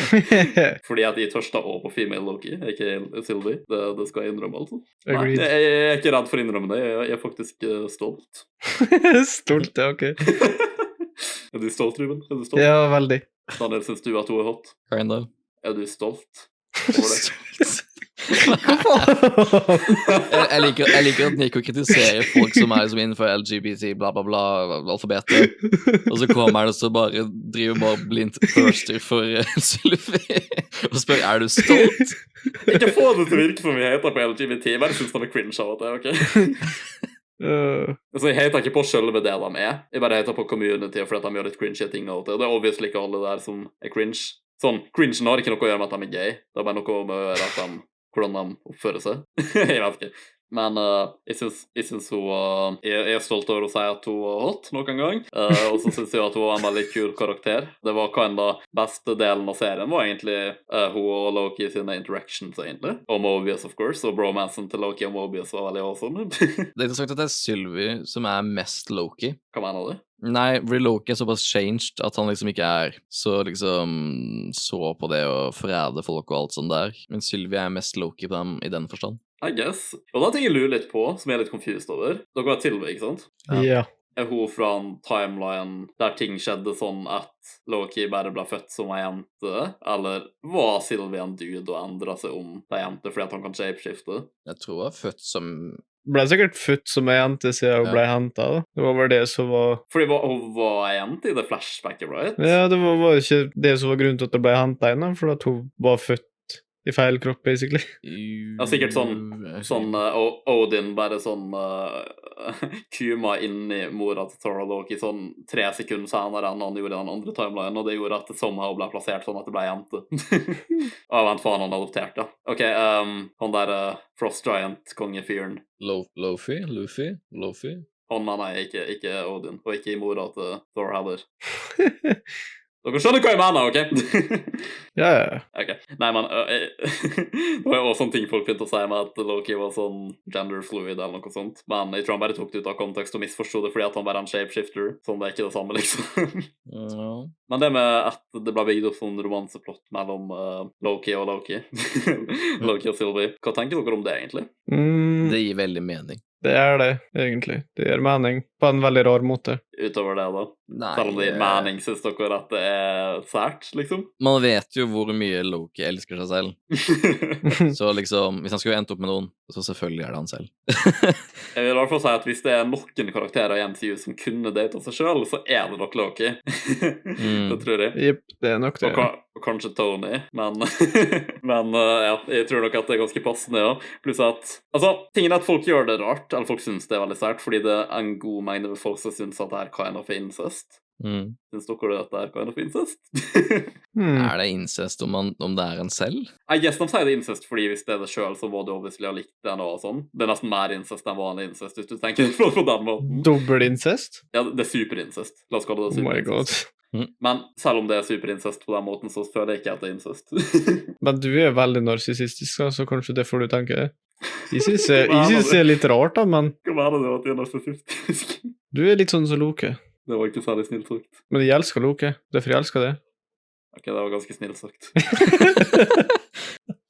<laughs> Fordi at jeg tørster også på female Loki, ikke Sylvie. Det, det skal jeg innrømme, altså. Nei, jeg, jeg er ikke redd for å innrømme det, jeg, jeg er faktisk eh, stolt. <laughs> Stolt, ja, ok. <laughs> er du stolt, Ruben? Er du stolt? Ja, veldig. Daniel, syns du at hun er hot? Kind of. Er du stolt? over det? Jeg, jeg, liker, jeg liker at Nico kritiserer folk som er som innenfor LGBT, bla, bla, bla, alfabetet. Og så kommer han og så bare driver bare blindt thirster for Sylvi Sylvie og spør er du stolt. Ikke få det til å virke som vi heter på LGBT, bare syns de er cringe av og til, OK? Uh. Altså, Jeg hater ikke på selve det de er, jeg bare hater på community fordi de gjør litt cringe ting av og. Det er obviously ikke alle der som er cringe. Sånn, Cringen har ikke noe å gjøre med at de er gay, det er bare noe med å gjøre at de, hvordan de oppfører seg. <laughs> jeg vet ikke. Men uh, jeg syns, hun uh, jeg, jeg er stolt over å si at hun var hot noen gang. Uh, <laughs> og så syns jeg at hun var en veldig kul karakter. Det var kinda beste delen av serien var egentlig hun og Loki sine interactions, egentlig. Og Mobius, of course. Og bromansen til Loki og Mobius var veldig awesome. <laughs> Det er interessant at det er Sylvie som er mest Loki. Hva mener du? Nei, Loki er såpass changed at han liksom ikke er så liksom så på det å forræde folk og alt sånt der. Men Sylvie er mest Loki på dem, i den forstand. I guess. Og det er ting jeg lurer litt på, som jeg er litt confused over. Dere var Tilve, ikke sant? Ja. Yeah. Er hun fra en timeline der ting skjedde sånn at Loki bare ble født som ei jente? Eller var Sylvie en dude og endra seg om til ei jente fordi at han kan shapeshifte? Jeg tror hun er født som Ble sikkert født som ei jente siden hun Ja. ble henta. Det var vel det som var Fordi hun var ei jente i det flashbacket, right? Ja, det var, var ikke det som var grunnen til at hun ble henta inn, for at hun var født i feil kropp, basically. Ja, sikkert sånn- Sånn uh, Odin bare sånn uh, <laughs> kuma inni mora til Thor og Loki sånn tre sekunder senere enn han gjorde i den andre timelinen, og det gjorde at somehow ble plassert sånn at det ble jente. <laughs> Å, vent, faen, han adopterte. OK, um, han der uh, Frost Giant-kongefyren Lo Lofi? Luffy? Lofi? Han mener jeg ikke, ikke Odin, og ikke i mora til Thor heller. <laughs> Dere skjønner hva jeg mener, OK? <laughs> Ja, ja. ok. Nei, men <laughs> Det var jo også en ting folk begynte å si med at Loki var sånn gender fluid eller noe sånt. Men jeg tror han bare tok det ut av kontekst og misforsto det fordi at han bare er en shapeshifter. Sånn det er ikke det samme, liksom. Ja. <laughs> Men det med at det ble bygd opp sånn romanseplott mellom uh, Loki og Loki Loki og Sylvie. Hva tenker dere om det, egentlig? Mm, Det gir veldig mening. det er det, egentlig. Det gir mening, på en veldig rar måte. Utover det, da? Nei, Selv om det gir eh, mening, syns dere at det er sært, liksom? Man vet jo hvor mye Loki elsker seg selv. <laughs> Så liksom, hvis han skulle endt opp med noen, så selvfølgelig er det han selv. <laughs> <laughs> Jeg vil i hvert fall si at hvis det er noen karakterer i MCU som kunne data seg sjøl, så er det nok Loki. Mm. det tror jeg. Jepp, det er nok det. Og, ka- og kanskje Tony, men Men uh, ja, jeg tror nok at det er ganske passende, ja. Pluss at Altså, tingen er at folk gjør det rart, eller folk syns det er veldig sært, fordi det er en god mengde folk som syns at det er kind of incest. Mm. Syns dere at det er kind of incest? mm. Er det incest om, man, om det er en selv? I guess de sier det incest fordi hvis det er det sjøl, så må du obviously ha likt det og sånn. Det er nesten mer incest enn vanlig incest, hvis du tenker på <laughs> på den måten. Dobbelincest? Ja, det er superincest. La oss kalle det Oh my god. superincest. Men selv om det er superincest på den måten, så føler jeg ikke at det er incest. <laughs> Men du er veldig narsissistisk, så kanskje det får du tenke deg. Jeg syns jeg, jeg det er litt rart, da, men Hva mener du at jeg er narsissistisk? du er litt sånn som Loke. Det var ikke særlig snilt sagt. Men jeg elsker Loke. Derfor jeg elsker det. Ok, det var ganske snilt sagt. <laughs>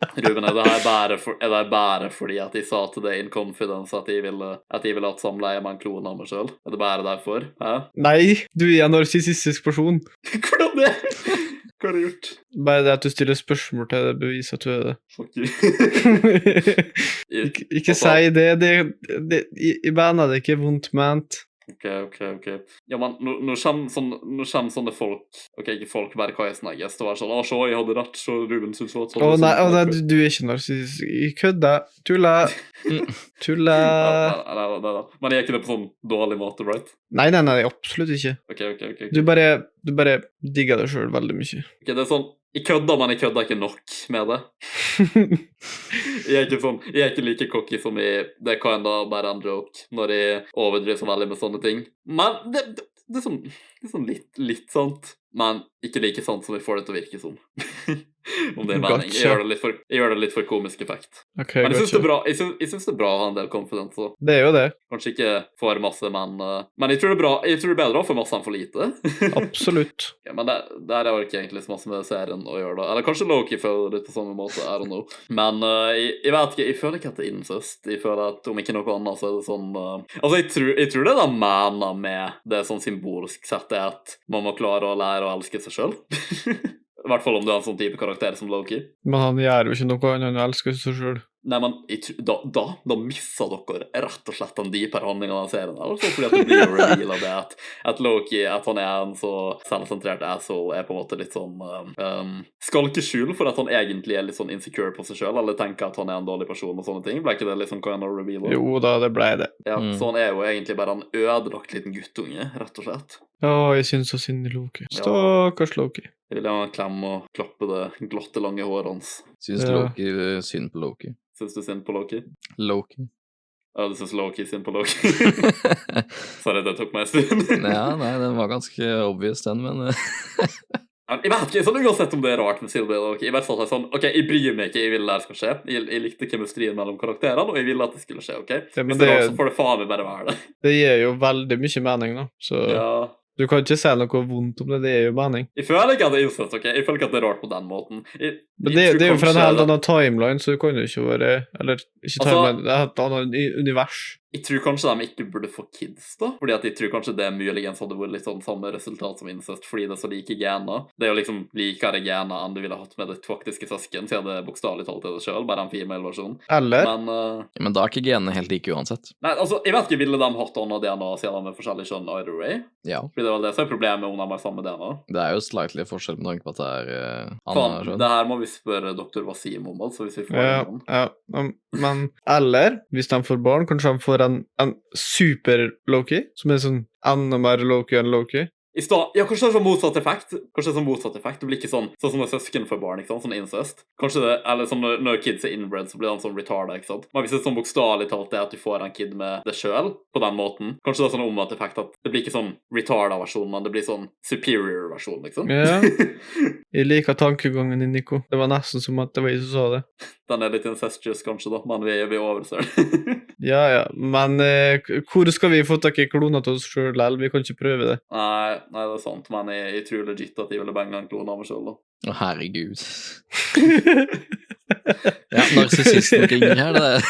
<laughs> Ruben, er det her bare, for, er det her bare fordi at de sa til deg in confidence at de ville, at de ville hatt samleie med en klone av meg sjøl? Er det bare derfor? Hæ? Nei, du er en narsissistisk person. <laughs> Hvordan det? Hva har jeg gjort? Bare det at du stiller spørsmål til det, beviser at du er det. Fuck you. <laughs> ikke ikke si det. det, det i, I bandet er det ikke vondt ment. Ok, ok, ok. Ja, men nå, nå, kommer sånne, nå kommer sånne folk Ok, ikke folk, bare hva jeg snakker å være sånn Å, se, jeg hadde rett, så Ruben syntes det var sånn. Å nei, å, nei du, du er ikke narsissist. Jeg Tulla. <laughs> Tulla. Nei, nei, nei, nei. Men jeg er ikke det på sånn dårlig måte, right? Nei, nei, nei, absolutt ikke. Ok, ok, ok. ok. Du bare Du bare digger det sjøl veldig mye. Ok, det er sånn, Jeg kødder, men jeg kødder ikke nok med det. <laughs> Jeg er ikke, sånn, jeg er ikke like cocky som i Det kan da bare en joke, når jeg overdriver så veldig med sånne ting. Men det, det, det er sånn, det er sånn litt, litt sant, men ikke like sant som jeg får det til å virke som. <laughs> Om det er mening. Jeg gjør det litt for, jeg det litt for komisk effekt. Okay, Men jeg syns det, er det er bra å ha en del confidence. Så. Det er jo det. Kanskje ikke for masse, men uh, Men jeg tror det er bra Jeg tror det er bedre å få masse enn for lite. <laughs> Absolutt. Ja, men det, der har ikke egentlig så masse med serien å gjøre, da. Eller kanskje Loki føler det på samme måte. I don't know. Men uh, jeg, jeg vet ikke, jeg føler ikke at det er incest. Jeg føler at om ikke noe annet, så er det sånn uh, Altså, jeg tror, jeg tror det de mener med det sånn symbolsk sett, er at man må klare å lære å elske seg sjøl. <laughs> I hvert fall om du er en sånn type karakter som Loki. Men han gjør jo ikke noe annet enn å elske seg sjøl. Nei, men da, da, da misser dere rett og slett den dypere handlingen av serien. Altså, fordi at det blir reveal av det at, at Loki, at han er en så selvsentrert asshole, er på en måte litt sånn um, Skal ikke skjule for at han egentlig er litt sånn insecure på seg sjøl, eller tenker at han er en dårlig person og sånne ting. Ble ikke det liksom kind of reveal? Jo da, det blei det. Ja, Mm. Så han er jo egentlig bare en ødelagt liten guttunge, rett og slett. Ja, jeg syns så synd i Loki. Stakkars Loki. Jeg vil ha en klem og klappe det glotte, lange håret hans. Syns Ja. Loki eh, synd på Loki. Syns du synd på Loki? Loki. Ja, du syns Loki synd på Loki? <laughs> Sorry, det tok meg en stund. <laughs> ja, nei, den var ganske obvious, den, men eh, <laughs> Jeg vet ikke, sånn Uansett om det er rart med eller Loki, i hvert fall er sånn, ok, jeg bryr meg ikke, jeg vil det skal skje. Jeg, jeg likte kjemistrien mellom karakterene, og jeg ville at det skulle skje. ok? Ja, men Hvis det er også, rart, så får det faen meg bare være det. Det gir jo veldig mye mening, da. Så Ja. Du kan ikke si noe vondt om det. Det er jo mening. Jeg føler ikke at det er incest, ok? Jeg føler ikke at det er rart på den måten. Jeg, Men det, det er jo fra en helt annen timeline, så du kan jo ikke være Eller ikke Altså- timeline, det er et annet univers. Jeg tror kanskje de ikke burde få kids, da. Fordi at jeg tror kanskje det muligens hadde vært litt sånn samme resultat som incest, fordi det er så like gener. Det er jo liksom likere gener enn du ville hatt med ditt faktiske søsken, siden det bokstavelig talt er det sjøl, bare en female-versjon. Eller Men eh, men da er ikke genene helt like uansett. Nei, altså, jeg vet ikke, ville de hatt annet DNA siden de er forskjellige kjønn either way? Ja. Fordi det er vel det som er problemet om de har samme DNA. Det er jo slightly forskjell med tanke på at det er uh, annet kjønn. det her må vi spørre doktor Wasim om, altså, hvis vi får ja, en. ja, Men Eller, hvis de får barn, kanskje de får en, en super-Loki, som er sånn enda mer Loki enn Loki. I stad, ja, Kanskje det er sånn motsatt effekt. Kanskje det er sånn motsatt effekt. Det blir ikke sånn sånn som når søsken får barn. ikke sant? Sånn incest. Kanskje det, Eller sånn når, når kids er inbred, så blir de sånn retarda. ikke sant? Men hvis det er sånn bokstavelig talt er at du får en kid med det sjøl, på den måten Kanskje det er sånn omvendt effekt at det blir ikke sånn retarda versjon, men det blir sånn superior versjon, liksom. Ja. <laughs> Jeg liker tankegangen din, Nico. Det var nesten som at det var jeg som sa det. Den er litt incestuous, kanskje, da, men vi, er vi overser. <laughs> Ja, ja, men eh, hvor skal vi få tak i kloner til oss sjøl, Lell? Vi kan ikke prøve det. nei, nei, det er sant, men jeg, jeg tror legit at de ville banga en klone av meg sjøl, da. Å, herregud. <laughs> <laughs> Ja, narsissisten <laughs> ringer her, det.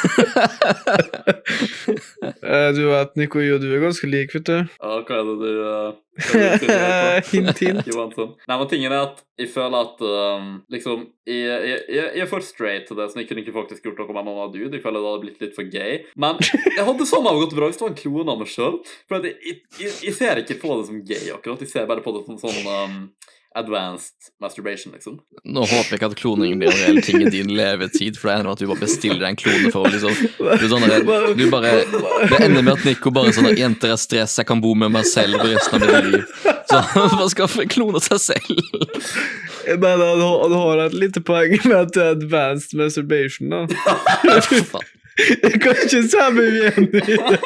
Eh, du vet, Nico og du er ganske lik, vet du. Ja, hva er det du uh, på? <laughs> hint, hint. Nei, men tingen er at jeg føler at um, liksom jeg, jeg, jeg er for straight til det, så jeg kunne ikke faktisk gjort noe med noen dude. Jeg føler det hadde blitt litt for gay. Men jeg hadde sånn avgått bra hvis det var en klone av meg sjøl. For jeg, jeg, jeg, jeg ser ikke på det som gay, akkurat. Jeg ser bare på det som sånn um, advanced masturbation, liksom. Nå håper jeg ikke at kloning blir en reell ting i din levetid, for det ender med at du bare bestiller deg en klone for å liksom Du, sånn der, du bare Det ender med at Nico bare sånn at 'Jenter er stress, jeg kan bo med meg selv for resten av mitt liv'. Så <laughs> han skaffer en klone seg selv. Men han, har- han har et lite poeng med at det er advanced masturbation, da. Jeg kan ikke se meg uenig i det.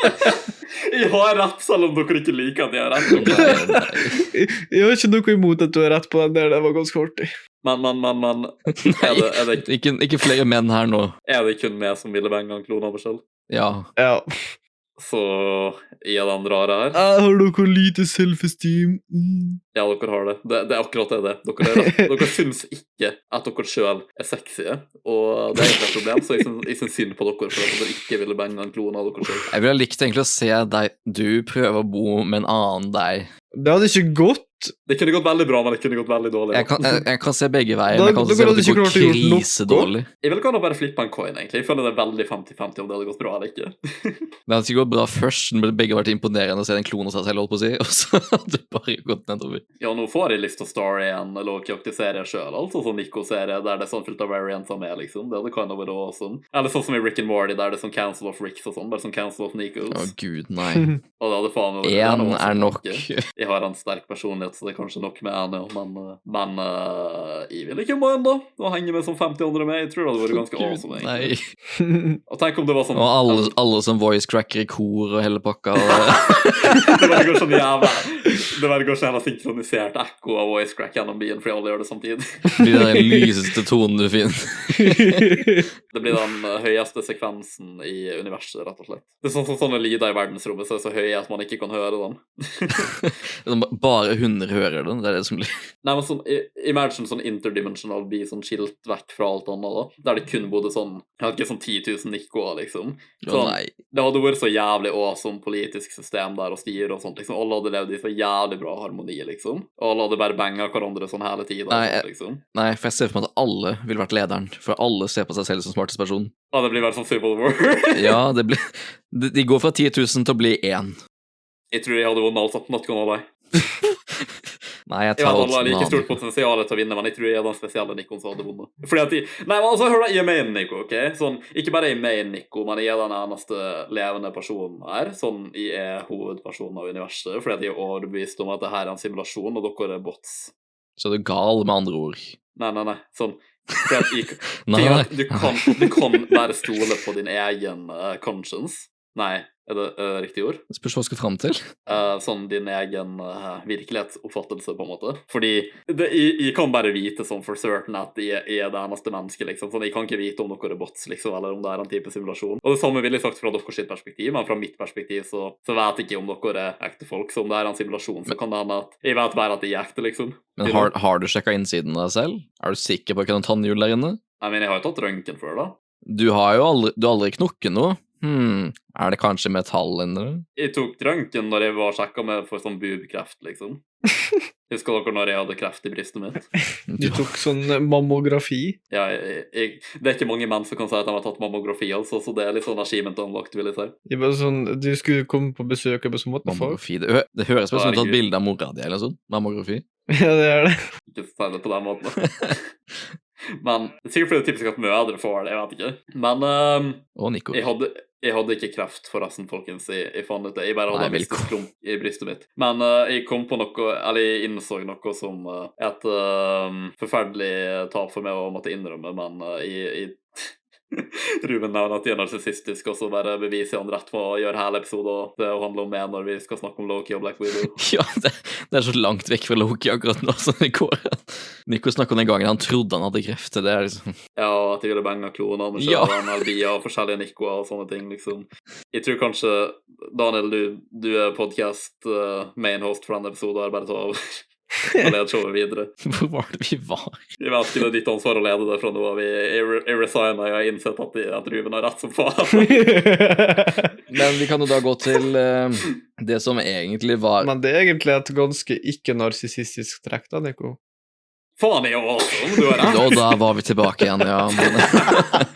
Jeg har rett, selv om dere ikke liker at jeg har rett. Nei. Jeg har ikke noe imot at du har rett på den der, det var ganske artig. Men, men, men, men <laughs> er det, er, det, Ikke, ikke flere menn her nå. er det kun meg som ville en klone av meg sjøl? Ja. Ja. Så er den rare her? Jeg har dere lite self-esteem. Mm. Ja, dere har det. Det, det er akkurat det. det. Dere, er, <laughs> dere syns ikke at dere sjøl er sexy, og det er egentlig et problem, så jeg syns, jeg syns synd på dere for at dere ikke ville bange en klone av dere sjøl. Jeg ville likt egentlig å se deg Du prøver å bo med en annen deg. Det hadde ikke gått. Det kunne gått veldig bra, men det kunne gått veldig dårlig. Jeg kan, jeg, jeg kan se begge veier, Da- men jeg kan også se at det går krisedårlig. Jeg ville kanskje bare flippe en coin, egentlig. Jeg føler det er veldig 50-50 om det hadde gått bra eller ikke. <laughs> Det hadde ikke gått bra først, men begge vært imponerende å se den klone seg selv, holdt på å si, <laughs> og så hadde det bare gått nedover. Ja, nå får jeg lyst til å igjen, i en Loki-aktig serie sjøl, altså sånn Nico-serie der det er sånn fullt av variants av meg, liksom. Det hadde kind of vært awesome. Eller sånn som i Rick and Morty, der det er sånn Council of Ricks og sånn, bare sånn Council of Nicos. Å, gud, nei. <laughs> Og det hadde faen meg vært- det hadde Én er nok. Jeg har en sterk personlighet mulighet, så det er kanskje nok med Annie òg, men, men uh, eh, jeg vil ikke må ennå. Å henge med som 50 andre med, jeg tror det hadde vært ganske awesome. Egentlig. Og tenk om det var sånn Og alle, alle som voice cracker i kor og hele pakka. Og... <laughs> det var sånn jævla Det var kanskje jævla synkronisert ekko av voice crack gjennom byen, fordi alle gjør det samtidig. Det blir den lyseste tonen du finner. <laughs> det blir den eh, høyeste sekvensen i universet, rett og slett. Det er sånn som sånne lyder i verdensrommet så er så høye at man ikke kan høre den. <laughs> Bare 100 underhører den. Det er det som blir <laughs> Nei, men sånn, Imagine sånn interdimensional by sånn skilt vekk fra alt annet, da. Der det kun bodde sånn jeg vet ikke, sånn 10 000 nikkoer, liksom. Sånn, oh, det hadde vært så jævlig awesome politisk system der og styre og sånt. liksom. Alle hadde levd i så jævlig bra harmoni, liksom. Og alle hadde bare banga hverandre sånn hele tida. Nei, sånn, liksom. nei, for jeg ser for meg at alle ville vært lederen, for alle ser på seg selv som smartest person. Ja, det blir bare sånn Civil War. <laughs> ja, det blir, de, går fra 10 000 til å bli én. Jeg tror jeg hadde vunnet alt sammen. Not gonna. <laughs> Nei, jeg Jeg vet alle har like stort potensial til å vinne, men jeg tror jeg er den spesielle Nikon som hadde vunnet. Fordi at de, Nei, men altså, hør da, jeg er main Nico, ok? Sånn, ikke bare jeg er main Nico, men jeg er den eneste levende personen her. Sånn, jeg er hovedpersonen av universet, fordi at jeg er overbevist om at det her er en simulasjon, og dere er bots. Så du er gal, med andre ord. Nei, nei, nei. Sånn. Jeg, <laughs> Nei, nei. du, kan, du kan bare stole på din egen uh, conscience. Nei, er det uh, riktig ord? Spørs hva du skal fram til. Uh, sånn din egen uh, virkelighetsoppfattelse, på en måte. Fordi det, jeg, jeg kan bare vite sånn for certain at jeg, jeg er det eneste mennesket, liksom. Sånn, jeg kan ikke vite om dere er bots, liksom, eller om det er en type simulasjon. Og det samme ville jeg sagt fra deres sitt perspektiv, men fra mitt perspektiv så, så vet jeg ikke om dere er ekte folk. Så om det er en simulasjon, så kan det hende at jeg vet bare at de er ekte, liksom. Men har, har du sjekka innsiden av deg selv? Er du sikker på at det kan noe tannhjul der inne? Jeg mener, jeg har jo tatt røntgen før, da. Du har jo aldri, du har aldri knukket noe. Hm, er det kanskje metall inni det? Jeg tok røntgen når jeg var sjekka med for sånn bubkreft, liksom. <laughs> Husker dere når jeg hadde kreft i brystet mitt? Du tok sånn mammografi. Ja, jeg, jeg, det er ikke mange menn som kan si at de har tatt mammografi, altså, så det er litt sånn achievement unlocked, vil jeg si. Jeg bare sånn, Du skulle komme på besøk og sånn, måte. Mammografi. Det, hø det høres ut som du har tatt bilde av mora di eller noe sånt. Mammografi. <laughs> Ja, det er det. Ikke si det på den måten. <laughs> Men det er sikkert fordi det er typisk at mødre får det, jeg vet ikke. Men um, Og Nico. jeg, hadde, jeg hadde ikke kreft, forresten, folkens. Jeg, jeg fant ut det. Jeg bare hadde Nei, en klump i brystet mitt. Men uh, jeg kom på noe, eller jeg innså noe som uh, et uh, forferdelig tap for meg å måtte innrømme, men eh, jeg, jeg <laughs> Ruben nevner at de er narsissistiske, og så bare beviser han rett på å gjøre hele episoden til å handle om meg når vi skal snakke om Loki og Black Widow. <laughs> Ja, det, det er så langt vekk fra Loki akkurat nå som det går. Nico snakker om den gangen han trodde han hadde kreft. Det er liksom Ja, at de ville banga klonene med Ja. Albia og forskjellige Nicoer og sånne ting, liksom. Jeg tror kanskje, Daniel, du, du er podcast uh, main host for denne episoden, bare ta <laughs> over <laughs> og lede showet videre. <laughs> Hvor var det vi var? Jeg vet ikke det er ditt ansvar å lede det fra nå av. Jeg, resigna, re- jeg har innsett at, de- at Ruben har rett som faen. <laughs> Men vi kan jo da gå til uh, det som egentlig var Men det er egentlig et ganske ikke-narsissistisk trekk, da, Nico. faen, jeg er om du har rett. Og da var vi tilbake igjen, ja. Men,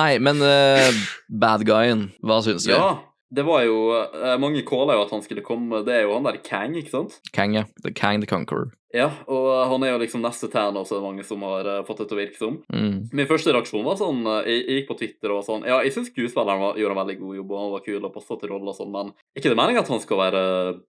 nei, men uh, bad guyen, hva syns vi? Ja, det var jo eh, Mange calla jo at han skulle komme. Det er jo han der Kang, ikke sant? Kang, ja. The Kang the Conqueror. Ja, og han er jo liksom neste Tern også, det mange som har eh, fått det til å virke som. Mm. Min første reaksjon var sånn eh, Jeg, jeg gikk på Twitter og sånn Ja, jeg syns skuespilleren var, gjorde en veldig god jobb, og han var kul og passa til rollen og sånn, men er ikke det meninga at han skal være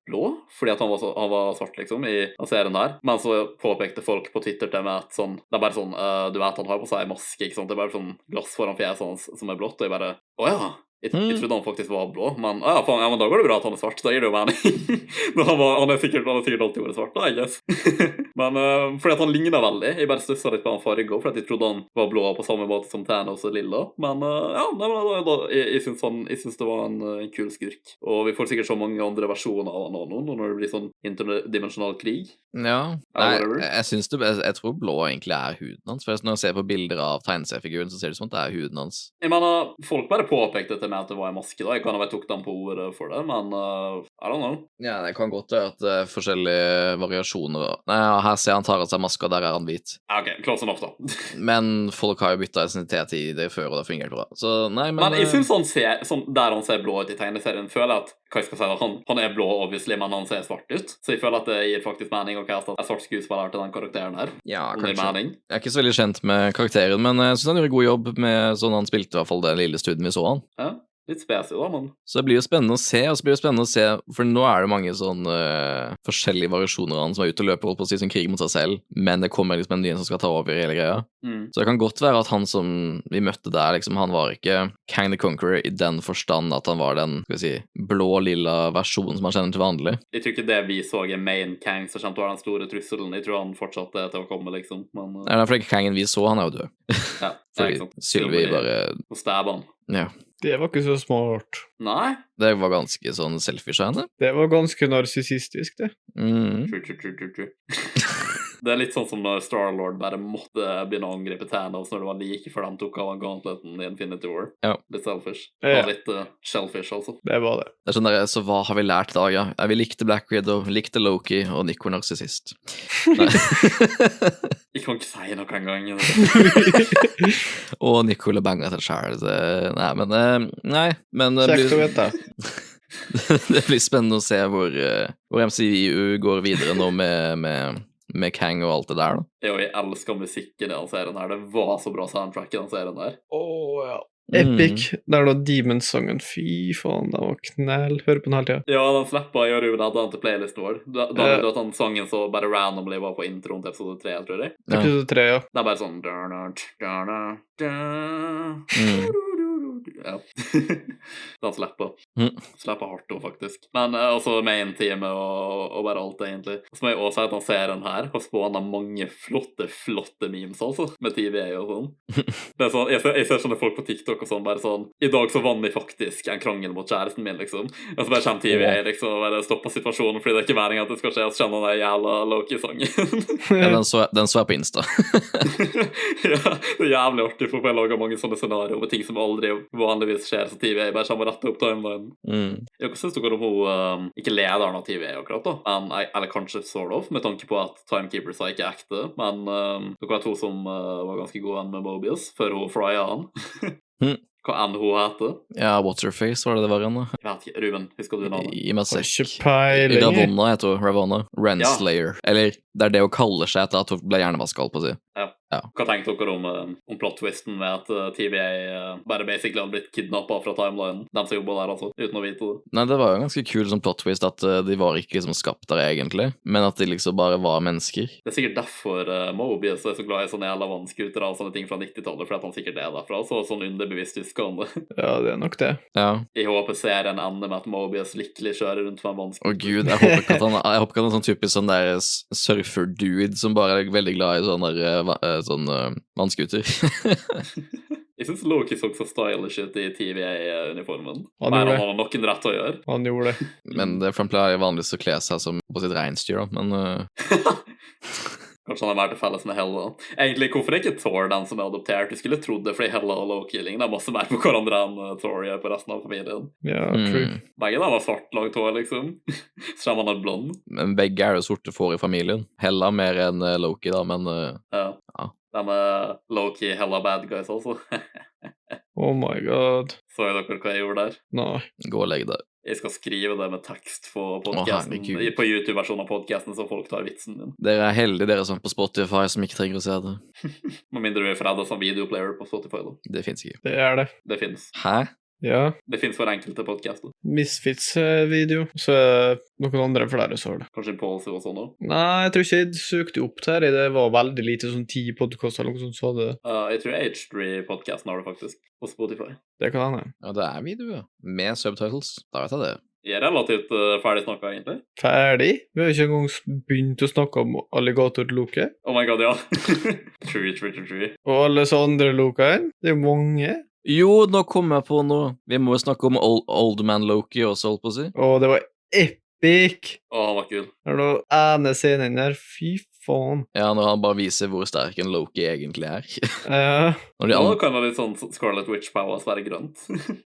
blå? Fordi at han var, så, han var svart, liksom, i den serien her. Men så påpekte folk på Twitter til meg at sånn Det er bare sånn Du vet, han har på seg maske, ikke sant? Det er bare sånn glass foran fjeset hans som er blått, og jeg bare Å ja. Jeg, jeg Mm. trodde han faktisk var blå, men å ja, faen, ja, men da går det bra at han er svart. Da gir det jo mening. <laughs> men han, var, han, er sikkert, han er sikkert alltid vært svart, da, I guess. <laughs> men uh, fordi at han ligner veldig. Jeg bare stussa litt på han farga, fordi jeg trodde han var blå på samme måte som Thanos og Lilla. Men uh, ja, nei, da, da, jeg, jeg, syns han, jeg syns det var en eh, kul skurk. Og vi får sikkert så mange andre versjoner av han nå når det blir sånn interdimensjonal krig. Ja. Nei, jeg, syns det, jeg, jeg tror blå egentlig er huden hans. For når jeg ser på bilder av tegneseriefiguren, så ser det ut som at det er huden hans. Jeg mener, Folk bare påpekte til meg at det var en maske. da. Jeg kan ha vært tok dem på ordet for det, men uh, I don't know. Ja, det kan godt være at det er forskjellige variasjoner. Nei, ja, Her ser han tar av seg maska, der er han hvit. Ja, OK, close enough, da. <laughs> Men folk har jo bytta identitet i det før, og det fungerer bra. Så nei, men, Men jeg syns synes han ser, sånn, der han ser blå ut i tegneserien, føler jeg at hva jeg skal si han, han er blå, obviously, men han ser svart ut. Så jeg føler at det gir faktisk mening å caste en svart skuespiller til den karakteren her. ja, kanskje. Jeg er ikke så veldig kjent med karakteren, men jeg syns han gjorde god jobb med sånn han spilte i hvert fall den lille studien vi så han. Ja. Litt spesig, da, men Så det blir jo spennende å se, og så blir det spennende å se, for nå er det mange sånn uh, forskjellige variasjoner av han som er ute og løper holdt på å si som krig mot seg selv, men det kommer liksom en ny en som skal ta over hele greia. mm. Så det kan godt være at han som vi møtte der, liksom, han var ikke Kang the Conqueror i den forstand at han var den skal vi si, blå-lilla versjonen som man kjenner til vanlig. Jeg tror ikke det vi så er main Kang som kommer til å være den store trusselen. Jeg tror han fortsatte til å komme, liksom. Men Det er derfor ikke Kangen vi så, han er jo død. ja, <laughs> det er ikke sant. Sylvi bare Og stabbe han. Ja. Det var ikke så smart. Nei. Det var ganske sånn selfish av henne. Det var ganske narsissistisk, det. Mm. True, true, true. Det er litt sånn som når Starlord bare måtte begynne å angripe Thanos når det var like før de tok av gauntleten i Infinity War. Ja. Litt selfish. Ja. Og litt uh, shellfish, altså. Det var det. Det er sånn der, Så hva har vi lært da, ja? ja vi likte Black Widow, likte Loki, og Nico var narsissist. <laughs> Jeg <laughs> <laughs> kan ikke si noe engang. og Nicole banga seg sjæl. Nei, men eh, Nei, men det Kjekt å vite. det blir spennende å se hvor, eh, hvor MCU går videre nå med, med, med Kang og alt det der, da. Jo, jeg elsker musikken i den serien her. Det var så bra soundtrack i den serien der. Åh, ja. Mm. Det er da Demon-sangen. Fy faen, det var knell. Hører på den hele tida. Ja, den slippa jeg og Ruben hadde den til playlisten vår. Da, hadde du at den sangen så bare randomly var på introen til episode tre, tror jeg. Ja. Episode tre, ja. Det er bare sånn. Mm. Ja. <laughs> Den slipper. Mm. Slipper hardt òg, faktisk. Men altså, også main-teamet og, og bare alt, egentlig. Så må jeg også si at den serien her har spåna mange flotte, flotte memes, altså. Med TVA og sånn. <laughs> Det er sånn jeg, ser, jeg ser sånne folk på TikTok og sånn bare sånn I dag så vant jeg faktisk en krangel mot kjæresten min, liksom. Og så bare kommer TVA liksom og bare stopper situasjonen fordi det er ikke meningen at det skal skje, og så kjenner han den jævla Loki-sangen. Ja, den, så, den så jeg på Insta. <laughs> ja, det er jævlig artig, for jeg lager mange sånne scenarioer med ting som aldri vanligvis skjer, så TVA bare kommer rett opp timelinen. Mm. Ja, Hva syns dere om hun um, Ikke lederen av TVA, akkurat, da, men, eller kanskje sort of, med tanke på at Timekeepers er ikke ekte, men um, dere vet hun som uh, var ganske god venn med Mobius før hun frya han? Mm. <laughs> <laughs> Hva enn hun heter? Ja, Waterface var det det var igjen, da. Jeg vet ikke. Ruben, husker du navnet? Gi meg sekk. ikke peiling. Ravonna heter hun. Ravonna. Renslayer. Eller det er det hun kaller seg etter at hun ble hjernevaska, holdt på å si. Hva tenkte dere om, um, om plot-twisten med at uh, TVA uh, bare basically hadde blitt kidnappa fra timelinen? De som jobba der, altså, uten å vite det. Nei, det var jo en ganske kul sånn plot twist at eh, de var ikke liksom skapt der egentlig, men at de liksom bare var mennesker. Det er sikkert derfor uh, Mobius er så glad i sånne jævla vannskutere og sånne ting fra 90-tallet, fordi at han sikkert er derfra. Så sånn underbevisst husker han det. Ja, det er nok det. Ja. Jeg håper serien ender med at Mobius lykkelig kjører rundt med en Å oh, gud, jeg håper ikke at han, er sånn typisk sånn der s- surfer-dude som bare er veldig glad i sånne, eh, eh, sånn eh, vannskuter. <laughs> Jeg syns Loki så så stylish ut i TVA-uniformen. Han det. har noen rett å gjøre. Han gjorde det. men det for han pleier vanligvis å kle seg som på sitt reinsdyr, da, men eh, <laughs> Kanskje han har mer til felles med Hella. Egentlig, Hvorfor er ikke Thor den som er adoptert? Du skulle trodd det fordi Hella og Loki ligner masse mer på hverandre enn uh, Thor gjør på resten av familien. Ja, true. mm. Begge dem har svart langt hår, liksom. <laughs> Så kommer han har blond. Men begge er jo sorte får i familien. Hella mer enn eh, Loki, da, men uh, Ja. Ja. De er Loki, Hella bad guys, altså. <laughs> Oh my god. Så dere hva jeg gjorde der? Nei. gå og legg deg. Jeg skal skrive det med tekst på podcasten, på YouTube-versjonen av podkasten, så folk tar vitsen din. <laughs> Dere er heldige, dere som er på Spotify, som ikke trenger å se det. Med mindre du er forelda som videoplayer på Spotify. da. Det fins ikke. Det er det. Det fins. Hæ? Ja. Det fins for enkelte podcaster. Misfits-video. Så er noen andre flere som det. Kanskje Pål og sånn òg. Nei, jeg tror ikke jeg søkte opp det. Det var veldig lite, sånn ti podkaster eller noe sånt hadde det. Uh, jeg tror H3-podkasten har det faktisk, på Spotify. Det kan hende. Ja, det er video. Med subtitles. Da vet jeg det. Vi er relativt uh, ferdig snakka, egentlig. Ferdig? Vi har ikke engang begynt å snakke om alligatorloket. Oh my god, ja. true, true, true, true. Og alle så andre lokene. Det er mange. Jo, nå kom jeg på noe. Vi må jo snakke om Old, old Man Loki også, holdt på å si. Å, det var epic! Å, han var kul. Det er noe ene scenen der. Fy faen. Ja, når han bare viser hvor sterk en Loki egentlig er. <laughs> ja. Når de andre... Nå kan være litt sånn Scarlet Witch Powers være grønt. <laughs>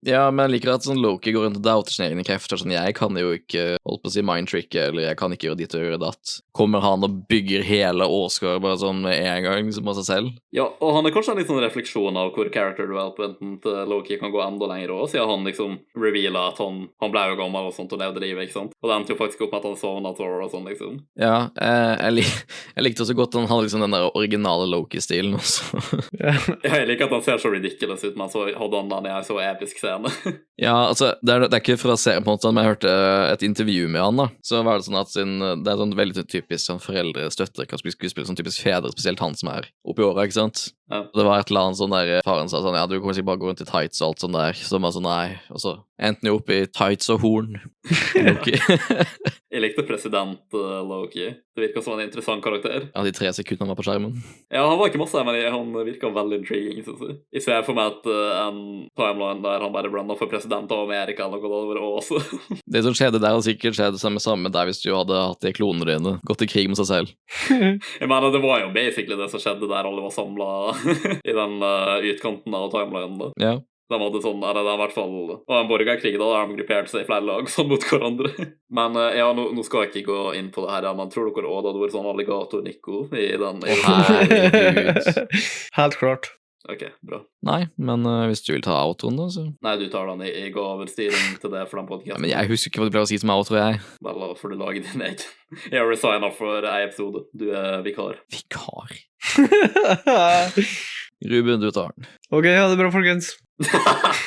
Ja, men jeg liker at sånn Loki går rundt og doubter sine egne krefter. Sånn, jeg kan jo ikke holdt på å si mindtricke, eller jeg kan ikke gjøre ditt og gjøre datt. Kommer han og bygger hele Oscar bare sånn med en gang, som av seg selv? ja, og han er kanskje en litt sånn refleksjon av hvor character developmenten til Loki kan gå enda lenger òg, siden han liksom revealer at han, han ble jo gammel og sånt og levde livet, ikke sant. Og det endte jo faktisk opp med at han sovna og sånn, liksom. Ja, eh, jeg, lik, <laughs> Jeg likte også godt han hadde liksom den der originale Loki-stilen også. <laughs> Ja. Jeg liker at han ser så ridiculous ut, men så hadde han den i en så episk scene. <laughs> Ja, altså, det er, det er ikke fra serien, på en måte, men jeg hørte et intervju med han. da Så var det sånn at sin, Det er sånn veldig typisk sånn foreldre støtter kan spille skuespill, sånn typisk fedre, spesielt han som er oppi åra, ikke sant. Ja. Det var et eller annet sånn der faren sa sånn Ja, du kommer sikkert bare gå rundt i tights og alt sånn der. Så var sånn, nei. Og så endte han jo opp i tights og horn. <laughs> <laughs> Jeg likte president uh, Loki. Det virka som en interessant karakter. ja, de tre sekundene han var på skjermen. Ja, han var ikke masse, men han virka veldig intriguing. Synes jeg. jeg ser for meg at uh, en timeline der han bare runna for president av Amerika eller noe, det hadde vært awesome. Det som skjedde der, hadde sikkert skjedd det samme samme der hvis du hadde hatt de klonene dine. Gått i krig med seg selv. Jeg mener, det var jo basically det som skjedde der alle var samla <laughs> i den uh, utkanten av timelinen. da. Ja. De hadde sånn, eller det er i hvert fall Og en borgerkrig, da der de grupperte seg i flere lag <laughs> sånn mot hverandre. Men eh, ja, nå, nå skal jeg ikke gå inn på det her, men tror dere òg det hadde vært sånn alligator-Nico i den? i- herregud. <laughs> Helt klart. Ok, bra. Nei, men uh, hvis du vil ta outroen, da, så Nei, du tar den i, i gavestyring til det for den ja. Men jeg husker ikke hva du pleier å si som outro, jeg. Vel, da får du lage din egen. Jeg har resigna for ei episode. Du er vikar. Vikar. <laughs> Ruben, du tar den. ok, ha det bra, folkens. <laughs>